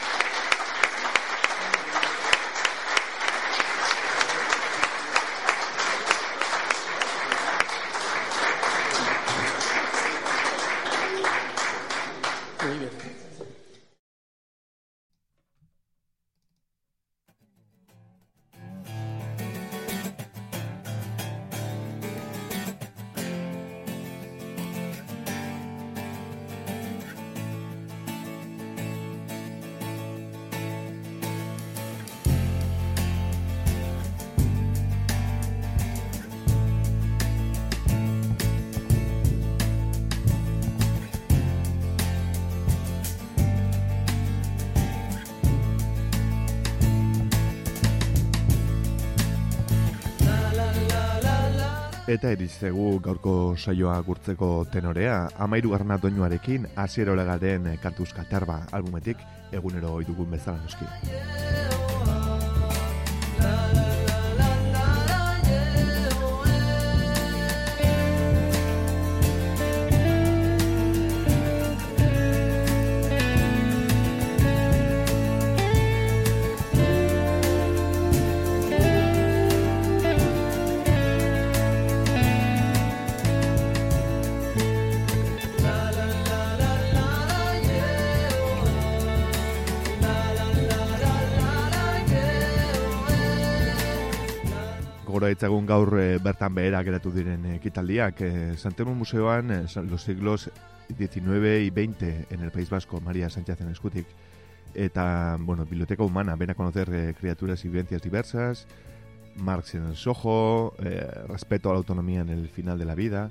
Eta erizegu gaurko saioa gurtzeko tenorea, amairu garna doinuarekin, asierola garen kantuzka tarba albumetik, egunero oidugun bezala noski. Gaitzagun gaur e, bertan behera geratu diren ekitaldiak. E, Santemo Museoan, e, los siglos 19 y 20 en el País Vasco, María Sánchez en eskutik. Eta, bueno, Biblioteca Humana, ven a conocer eh, criaturas y vivencias diversas, Marx en el Soho, eh, respeto a la autonomía en el final de la vida.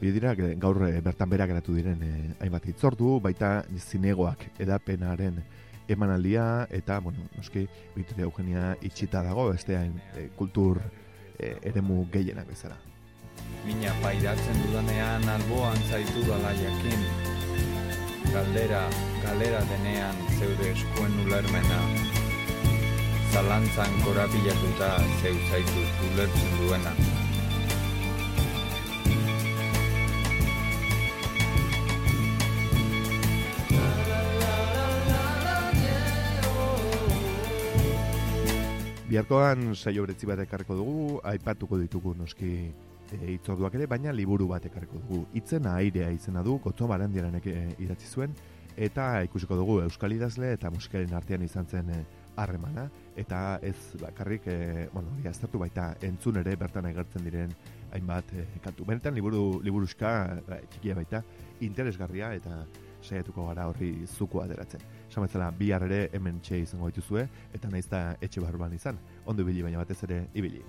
Oie dira, gaur e, bertan behera geratu diren e, hainbat hitzordu, baita zinegoak edapenaren emanaldia, eta, bueno, noski, Victoria Eugenia itxita dago, beste hain e, kultur e, eremu gehienak bezala. Mina pairatzen dudanean alboan zaitu dala jakin. Galdera, galera denean zeude eskuen ulermena. Zalantzan korapilatuta zeu zaitu ulertzen duena. Biarkoan saio beretzi bat ekarriko dugu, aipatuko ditugu noski e, itzorduak ere, baina liburu bat ekarriko dugu. Itzena airea izena du, gotzo barandiaranek e, idatzi zuen, eta ikusiko dugu euskal idazle eta musikaren artean izan zen e, harremana eta ez bakarrik e, bueno, aztertu baita entzun ere bertan agertzen diren hainbat e, kantu. Benetan liburu liburuska e, txikia baita interesgarria eta saiatuko gara horri zuko aderatzen. Samatzela bihar ere hemen txe izango dituzue eta naizta etxe barruan izan. Ondo ibili baina batez ere ibili.